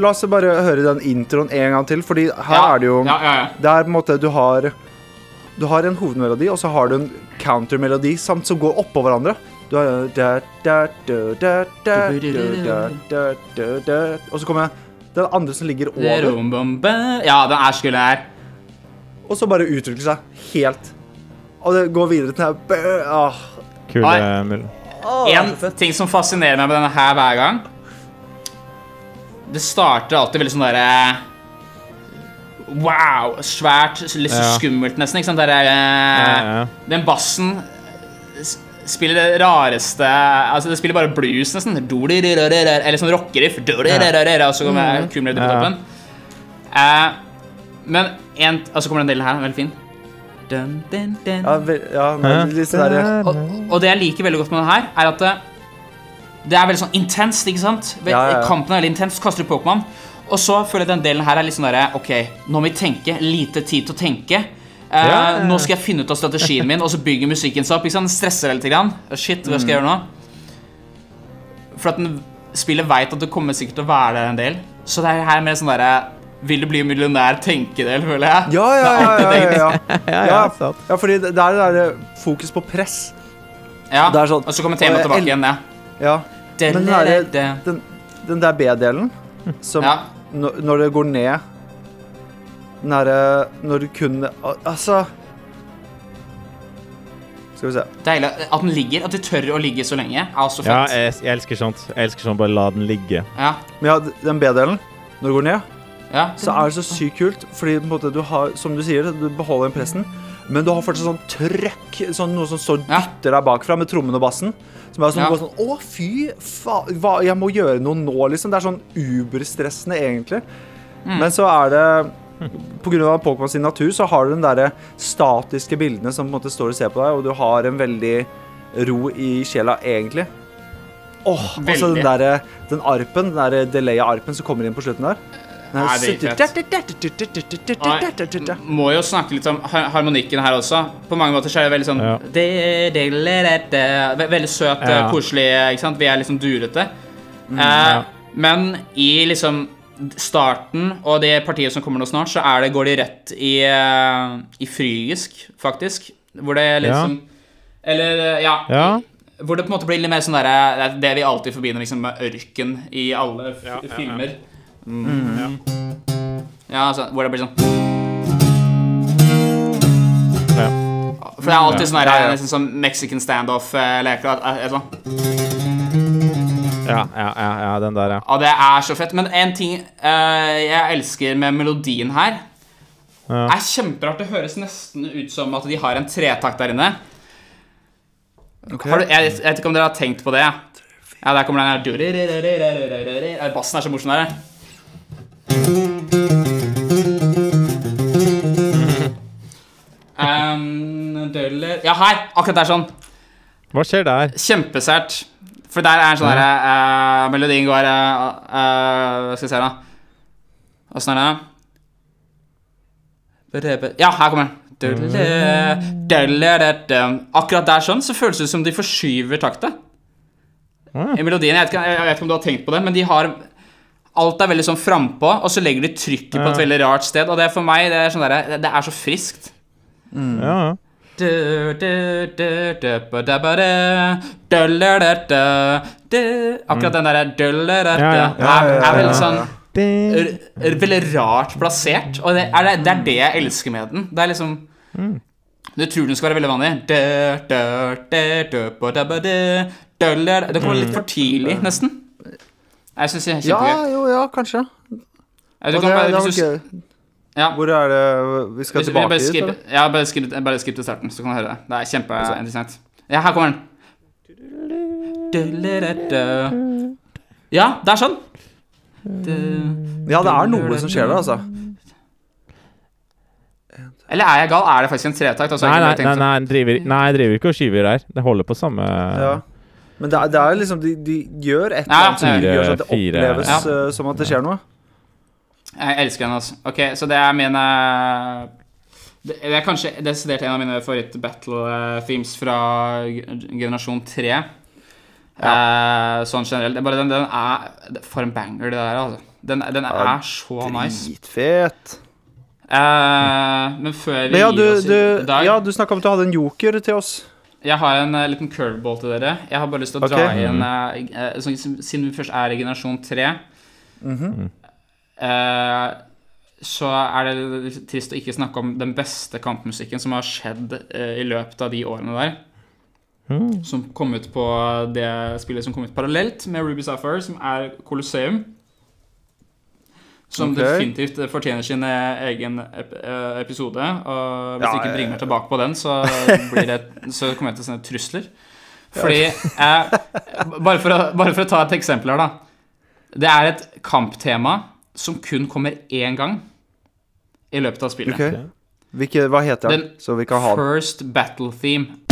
La oss bare høre den introen en gang til, Fordi her ja. er det jo ja, ja, Det er på en måte Du har Du har en hovedmelodi, og så har du en countermelodi som går oppå hverandre. Du har Og så kommer jeg den andre som ligger over. Ja, den er skulder. Og så bare utvikler seg helt. Og det går videre til den Kule Nei. En ting som fascinerer meg med denne her hver gang Det starter alltid veldig sånn derre Wow! Svært, litt så Ja. skummelt, nesten. Ikke sant? Der, eh, Ja, ja. Den bassen spiller det rareste Altså, det spiller bare blues, nesten. Eller sånn rockeriff. Og så kommer kumler på Ja. toppen. Eh, men en Og så kommer den delen her. Veldig fin. Dun, dun, dun. Ja, ve ja, men litt sånn der, Og, og det jeg liker veldig godt med den her, er at det, det er veldig sånn intenst, ikke sant? Ve- Ja, ja, ja. Kampen er veldig intens, kaster du Pokémon. Og så føler jeg den delen her er litt sånn derre Ok, nå må vi tenke. Lite tid til å tenke. Eh, Ja, ja, ja. Nå skal jeg finne ut av strategien min, og så bygger musikken seg opp. ikke sant? Stresser litt. Grann. Shit, hva skal jeg gjøre nå? For at den spillet veit at det kommer sikkert til å være der en del. Så det er her mer sånn derre Vil du bli millionær? Tenkedel, føler jeg. Ja, ja, [LAUGHS] ja. ja, ja, ja. Ja, ja, Ja, ja fordi det det er det der fokus på press. Ja, Det er sånn- Og så kommer temaet tilbake igjen, ja. Ja. Men den, der, den, den der B-delen, som Ja. når, når det går ned Den derre Når du kun Altså Skal vi se. Deilig at den ligger, at de tør å ligge så lenge. Er så Ja, jeg, jeg elsker sånt. Jeg elsker sånn, bare la den ligge. Ja, Men ja, den B-delen, når det går ned, ja. så er det så sykt kult. Fordi måte du har, som du sier, du beholder den pressen. Men du har fortsatt sånn trøkk, sånn noe som står dytter deg bakfra med trommen og bassen. Som er sånn, Ja. går sånn Å, fy faen, jeg må gjøre noe nå, liksom. Det er sånn uberstressende, egentlig. Mm. Men så er det av Pokémon sin natur så har du den derre statiske bildene som på en måte står og ser på deg, og du har en veldig ro i sjela, egentlig. Åh, og så den der derre Den arpen, den der delaya arpen som kommer inn på slutten der. Nei, Må jo snakke litt om harmonikken her også. På mange måter så er det veldig sånn Ja. Veldig søt, Ja. eh, koselig, ikke sant? Vi er liksom durete. eh, ja. Men i liksom starten og det partiet som kommer nå snart, så er det, går de rett i, eh, i frygisk, faktisk. Hvor det liksom Eller, eh, ja. Ja. Hvor det på en måte blir litt mer sånn derre Det vi alltid forbinder liksom med ørken i alle f Ja, ja, ja. Mm. Altså, hvor det blir sånn ja. For det er alltid sånn Ja, ja. nesten sånn Mexican standoff-leker. Ja, ja, ja, ja, den der, ja. Og det er så fett. Men en ting uh, jeg elsker med melodien her, Ja. er kjemperart. Det høres nesten ut som at de har en tretakt der inne. Har du, jeg, jeg vet ikke om dere har tenkt på det. Ja, der kommer den her Bassen er så morsom der. Um, døller- ja, her! Akkurat der sånn. Hva skjer der? Kjempesært. For der er en sånn derre uh, Melodien går uh, uh, skal jeg se, da? Åssen er det? Ja, her kommer den. Akkurat der sånn så føles det som de forskyver takta. I melodien, jeg vet, ikke, jeg vet ikke om du har tenkt på det, men de har Alt er veldig sånn frampå, og så legger de trykket på et veldig rart sted. Og det er for meg det er sånn der, det, det er så friskt. Ja, ja. Akkurat den derre er, er veldig sånn Veldig rart plassert. Og det er det, det er det jeg elsker med den. Det er liksom Du tror den skal være veldig vanlig. Det kommer litt for tidlig, nesten. Jeg syns det er kjempegøy. Ja, jo, ja, kanskje. Ja, du kan det- bare- det var gøy. Ja. Hvor er det Vi skal vi tilbake dit? ja, bare skip, bare skip til starten, så kan du høre det. Det er kjempeinteressant. Ja, her kommer den. Ja, det er sånn. Ja, det er noe som skjer der, altså. Eller er jeg gal? Er det faktisk en tretakt? Altså, Nei, nei, nei, nei, driver, nei, jeg driver ikke og skyver der. Det holder på samme Ja. Men det er, det er liksom de, de gjør et eller annet som fire- gjør så at det fire- oppleves Ja. eh, som at det skjer noe. Jeg elsker den, altså. Ok, så det er min Det det er kanskje desidert en av mine favoritt-battle-themes fra generasjon 3. Eh, sånn generelt. Det er bare den, den er For en banger, det der, altså. Den, den er, er så nice. Dritfet. Eh, men før vi Men ja, gir du, oss i dag ja, du snakka om at du hadde en joker til oss. Jeg har en uh, liten curveball til dere. Jeg har bare lyst til å okay. dra inn uh, så, Siden vi først er i generasjon 3 Mhm. eh, Så er det trist å ikke snakke om den beste kampmusikken som har skjedd i løpet av de årene der. Mm. Som kom ut på det spillet som kom ut parallelt med Ruby Sapphire, som er Colosseum. Som okay. definitivt fortjener sin eh, egen eh, episode. Og hvis Ja, ikke bringer meg tilbake på den, så, blir det, [LAUGHS] så kommer jeg til å sende trusler. Fordi jeg, bare, for å, bare for å ta et eksempel her, da. Det er et kamptema som kun kommer én gang i løpet av spillet. Okay. Hvilke, hva heter den? Den Så vi kan ha den. First battle theme.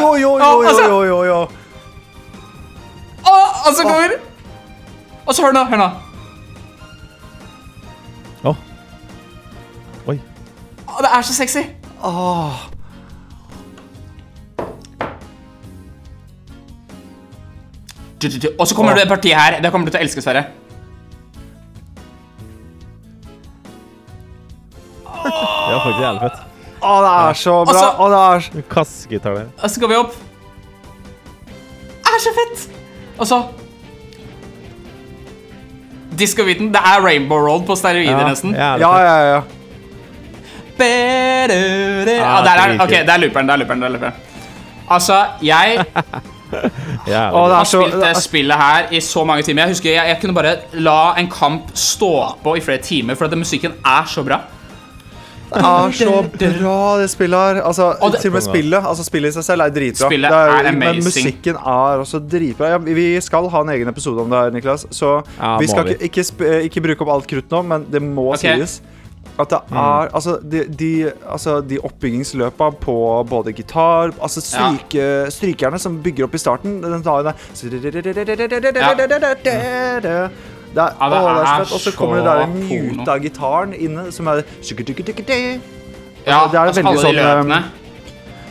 Jo, jo, jo, jo, altså. jo, jo, jo. Å, altså, så kommer Altså, hør nå, hør nå. Å. Oi. Å, det er så sexy. Åh. Du. Og så kommer det partiet her. Det kommer du til å elske, Sverre. Det var faktisk jævlig fett. Åh, det er så bra. Også, Å, det er så... Kassegitar der. Og så går vi opp. Det Er så fett! Og så Disco-beaten. Det er Rainbow Road på steroider, nesten. Ja, Ja, ja, ja. Ah, der er, ok, det er looperen. Det er looperen. Det er looperen. Altså, jeg [LAUGHS] ja, er har så... spilt det spillet her i så mange timer. Jeg husker jeg, jeg kunne bare la en kamp stå på i flere timer, for at musikken er så bra. Er så bra, det spillet her. Altså, Og det- til og med spillet Altså, spillet i seg selv er dritbra. Spillet Det er Men amazing. musikken er også dritbra. Ja, vi skal ha en egen episode om det her, Niklas. Så Ja, vi skal vi. ikke, ikke, ikke bruke opp alt krutt nå, men det må okay. sies. At det Mm. er Altså, de, de, altså, de oppbyggingsløpa på både gitar Altså stryke, strykerne som bygger opp i starten Den tar jo det Det er, Ja, det å, det er så er. Og så kommer det der der porno. muta gitaren inne, som er Ja, det er veldig alle de sånn, løpene.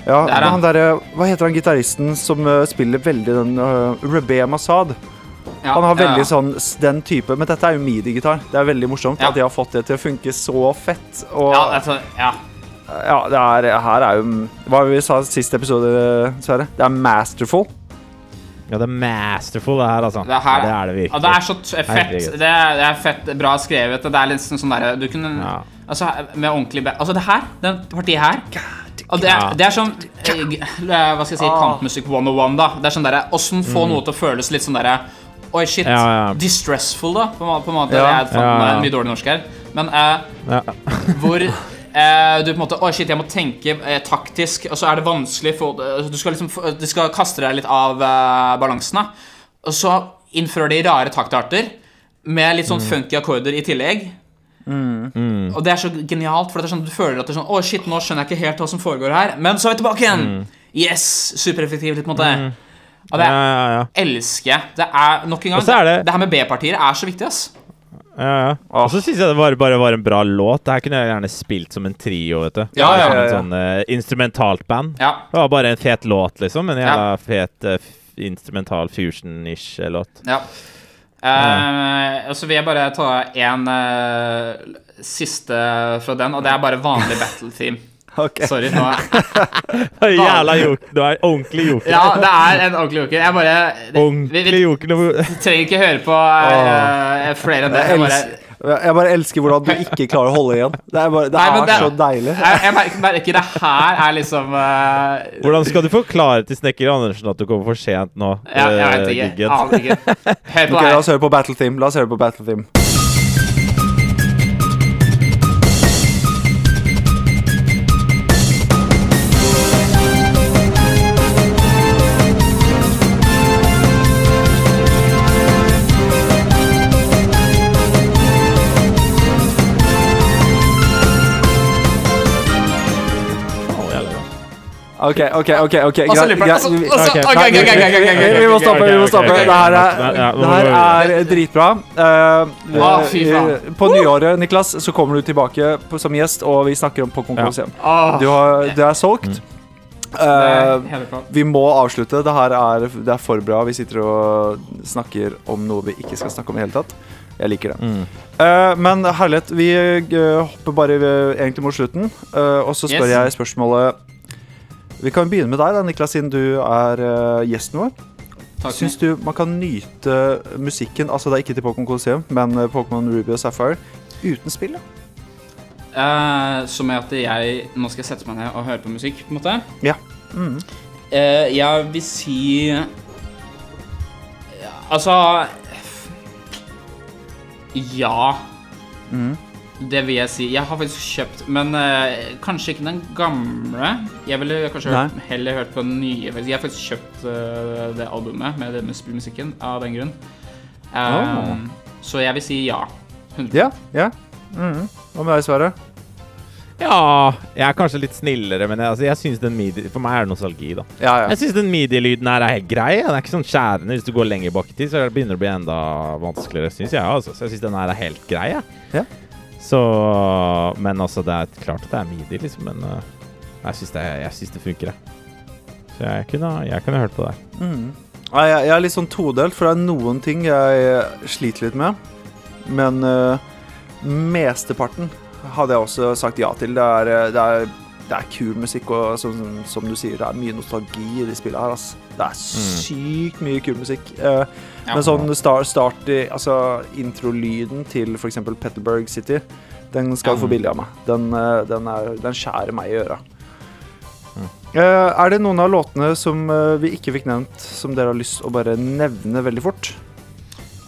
Ja, Det er han. der, Hva heter han gitaristen som uh, spiller veldig den uh, Rebé Masad? Ja, Han har veldig ja. sånn den type Men dette er jo midi-gitar. Det er veldig morsomt Ja. at de har fått det til å funke så fett. Og Ja, ja, altså, ja. det er Her er jo Hva vi sa sist episode, Sverre? Det er masterful. Ja, det er masterful, det her, altså. Det, her, ja, det er det Ja, det er så t fett. Det er, det er fett bra skrevet. Det er litt sånn derre Du kunne Ja. Altså, med ordentlig be- Altså, det her, det partiet her og det, er, det er sånn Hva skal jeg si Ah. Kampmusikk 101, da. Det er sånn derre Åssen få noe til å føles litt sånn derre Oi, shit. Mm. Ja, ja. Distressful, da, på, en på en måte. Ja. jeg er Ja, ja. mye dårlig norsk her. Men uh, Ja. hvor [LAUGHS] du på en måte Å, shit, jeg må tenke eh, taktisk, og så er det vanskelig for Du skal liksom Du skal kaste deg litt av eh, balansen, da. Og så innfører de rare taktarter med litt sånn funky akkorder i tillegg. Og det er så genialt, for det er sånn du føler at det er sånn Å, shit, nå skjønner jeg ikke helt hva som foregår her. Men så er vi tilbake igjen! Yes! Supereffektivt, på en måte. Og det Ja, ja, ja. elsker jeg. Det er nok en gang det- det her med B-partier er så viktig, ass. Ja, ja. Og så syns jeg det bare, bare var en bra låt. Det her kunne jeg gjerne spilt som en trio, vet du. Ja, ja, Som ja, sånn uh, instrumentalt band. Ja. Det var bare en fet låt, liksom. En jævla fet uh, instrumental fusion-ish låt. Ja. Uh, og så vil jeg bare ta en eh, siste fra den, og det er bare vanlig [LAUGHS] battle theme. Ok. Sorry. Nå er, [LAUGHS] Jævla joker. Du er ordentlig joker. ja, det er en ordentlig joker. Jeg bare vi, Ordentlig vi joker. Du trenger ikke høre på uh, flere enn det. Jeg bare, Jeg bare elsker hvordan du ikke klarer å holde igjen. Det er, bare, det Nei, er det- så deilig. Jeg, jeg merker, det her er liksom uh, Hvordan skal du forklare til snekker Andersen at du kommer for sent nå? ja, Jeg vet ikke. Aner ikke. Hør på okay, det La oss høre på Battle Theme. La oss høre på Battle Theme. Ok, ok, ok, ok greit. Vi må stoppe. vi må stoppe Det her er, er dritbra. Eh, Ah, eh, på nyåret, Niklas, så kommer du tilbake på, som gjest, og vi snakker om Pokémon Ja. Colosseum. Du det er solgt. Eh, er bra. vi må avslutte. Det her er, det er for bra. Vi sitter og snakker om noe vi ikke skal snakke om i hele tatt. Jeg liker det. Mm. Uh, men herlighet, vi uh, hopper bare egentlig mot slutten. eh, og så spør Yes. jeg spørsmålet Vi kan begynne med deg, da, Niklas, siden du er uh, gjesten vår. Takk. Syns du man kan nyte musikken Altså det er ikke til Pokémon Colosseum, men eh, Pokémon Ruby og Sapphire uten spill? Eh, som er at jeg nå skal sette meg ned og høre på musikk, på en måte. Ja. Mm. Uh, jeg vil si Altså Ja. Mhm. Det vil jeg si. Jeg har faktisk kjøpt, men eh, kanskje ikke den gamle. Jeg ville kanskje hørt, heller hørt på den nye. Jeg har faktisk kjøpt eh, det albumet med den spillmusikken av den grunn. Um, Oh. Så jeg vil si ja. 100 Ja. ja. Mhm. Hva med deg, Sverre? Ja, jeg er kanskje litt snillere, men jeg, altså, jeg synes den midi For meg er det nostalgi, da. Ja, ja. Jeg syns den midi-lyden her er helt grei. Den er ikke sånn skjærende. Hvis du går lenger bak i tid, så begynner det å bli enda vanskeligere, syns jeg. Altså. Så jeg syns den her er helt grei. Ja. Så Men altså, det er klart at det er midi, liksom. Men uh, jeg syns det, det funker, jeg. Så jeg kunne, jeg kunne hørt på det. Mm. Jeg, jeg er litt sånn todelt, for det er noen ting jeg sliter litt med. Men uh, mesteparten hadde jeg også sagt ja til. Det er, eh, det er, det er kul musikk, og som, som du sier, det er mye nostalgi i det spillet her. ass. Det er sykt mye kul musikk. Eh, Ja. Men sånn start, start i, altså introlyden til f.eks. Petterberg City, den skal du få billig av meg. Den, eh, den, er, den skjærer meg i øra. Mm. Eh, er det noen av låtene som vi ikke fikk nevnt, som dere har lyst å bare nevne veldig fort?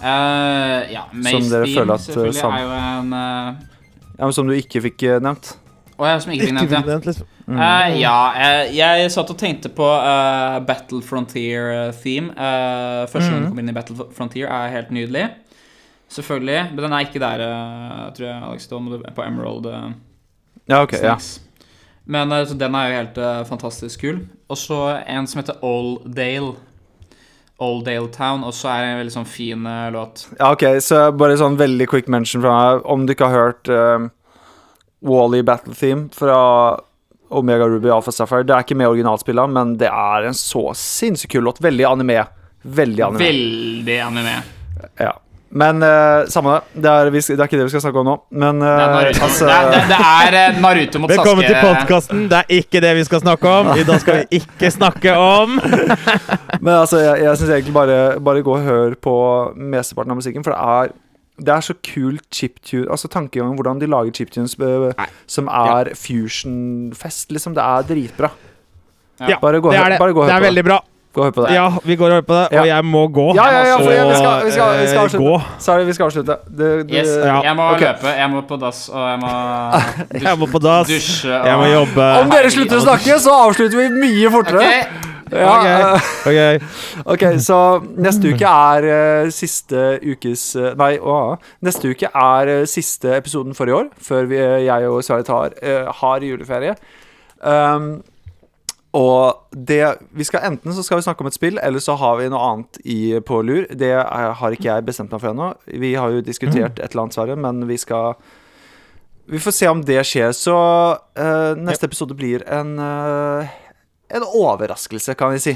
Ja, Mace Beam at, selvfølgelig sam- er jo en Ja, Som du ikke fikk nevnt? Å, jeg som ikke fikk nevnt, ja. liksom. Mm. Uh, ja, jeg, jeg satt og tenkte på uh, Battle Frontier-theme. Uh, første gang mm. du kom inn i Battle Frontier, er helt nydelig. Selvfølgelig. Men den er ikke der, eh, tror jeg, Alex. Da må du på Emerald Ja, ok. ja. Men eh, så den er jo helt eh, fantastisk kul. Og så en som heter Alldale. Old Dale Town. Også er en veldig sånn fin eh, låt. ja, ok. Så bare sånn veldig quick mention fra meg. Om du ikke har hørt uh, Wally Battle Theme fra Omega Ruby Alpha Sapphire Det er ikke med originalspillene, men det er en så sinnssykt kul låt. Veldig anime. Veldig anime. Veldig anime. Ja. Men uh, samme det. Det er, vi, det er ikke det vi skal snakke om nå. Men Det er Naruto, altså det er, det, det er eh, Naruto mot Velkommen til podkasten. Det er ikke det vi skal snakke om. I dag skal vi ikke snakke om [LAUGHS] Men altså, jeg, jeg syns egentlig bare, bare gå og hør på mesteparten av musikken, for det er det er så kult chiptune Altså tankegangen hvordan de lager chiptunes eh, Nei. som er fusion-fest, liksom. Det er dritbra. Ja, Bare gå og det hør- er det. bare gå Det er veldig bra. Gå og hør på det. Ja, vi går og hører på det, Ja. og jeg må gå. Ja, ja, ja, for jeg- vi skal- vi skal- vi skal eh, avslutte. gå. Sorry, vi skal avslutte. Du, du, Yes, Ja. jeg må okay. løpe. Jeg må på dass, og jeg må [LAUGHS] dusje. Jeg må på dass. Dusje og Jeg må jobbe. Om dere slutter å snakke, så avslutter vi mye fortere. Ok, Ja, okay. Ok. Ok, så neste uke er uh, siste ukes uh, Nei, å, neste uke er uh, siste episoden for i år, før vi, jeg og Sverre tar, har juleferie. Um, og det vi skal Enten så skal vi snakke om et spill, eller så har vi noe annet i, på lur. Det er, har ikke jeg bestemt meg for ennå. Vi har jo diskutert et eller annet, Sverre, men vi skal Vi får se om det skjer. Så uh, neste episode blir en uh, en overraskelse, kan vi si.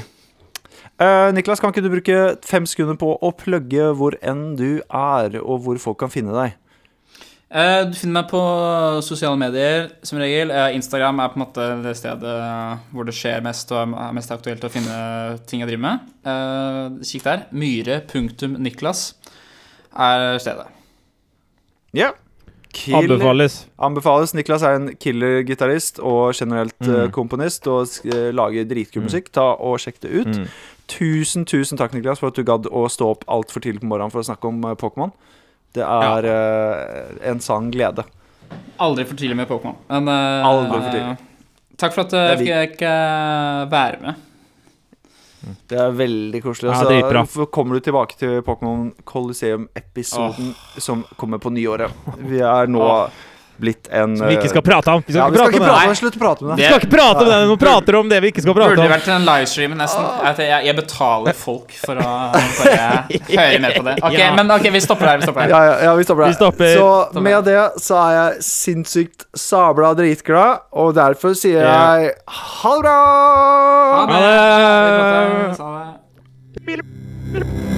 Uh, Niklas, kan ikke du bruke fem sekunder på å plugge hvor enn du er, og hvor folk kan finne deg? Eh, Du finner meg på sosiale medier som regel. Eh, Instagram er på en måte det stedet eh, hvor det skjer mest og er mest aktuelt å finne ting jeg driver med. Eh, Kikk der. Myhre.niklas er stedet. Ja. Kill. Anbefales. Anbefales. Niklas er en killer-gitarist og generelt Mm. komponist og lager dritkul musikk. Ta og Sjekk det ut. Mm. Tusen, tusen takk, Niklas, for at du gadd å stå opp altfor tidlig på morgenen for å snakke om Pokémon. Det er eh, en sann glede. Aldri for tidlig med Pokémon. Men uh, Aldri for tidlig. Takk for at er jeg fikk eh, være med. Det er veldig koselig. Ja, så kommer du tilbake til Pokémon Coliseum-episoden som kommer på nyåret. Vi er nå Åh blitt en Som vi ikke skal eh, prate om. Vi skal, ja, vi skal ikke prate om det. Slutt å prate med det. Vi skal ikke prate om det. Vi prater om det vi ikke skal prate om. Burde vært en livestream nesten. Jeg, betaler folk for å, høre mer på det. Ok, men ok, vi stopper der. Vi stopper der. Ja, ja, vi stopper der. Vi stopper. Så med det så er jeg sinnssykt sabla dritglad, og derfor sier jeg ha det bra! Ha det! Ha det. Ha det.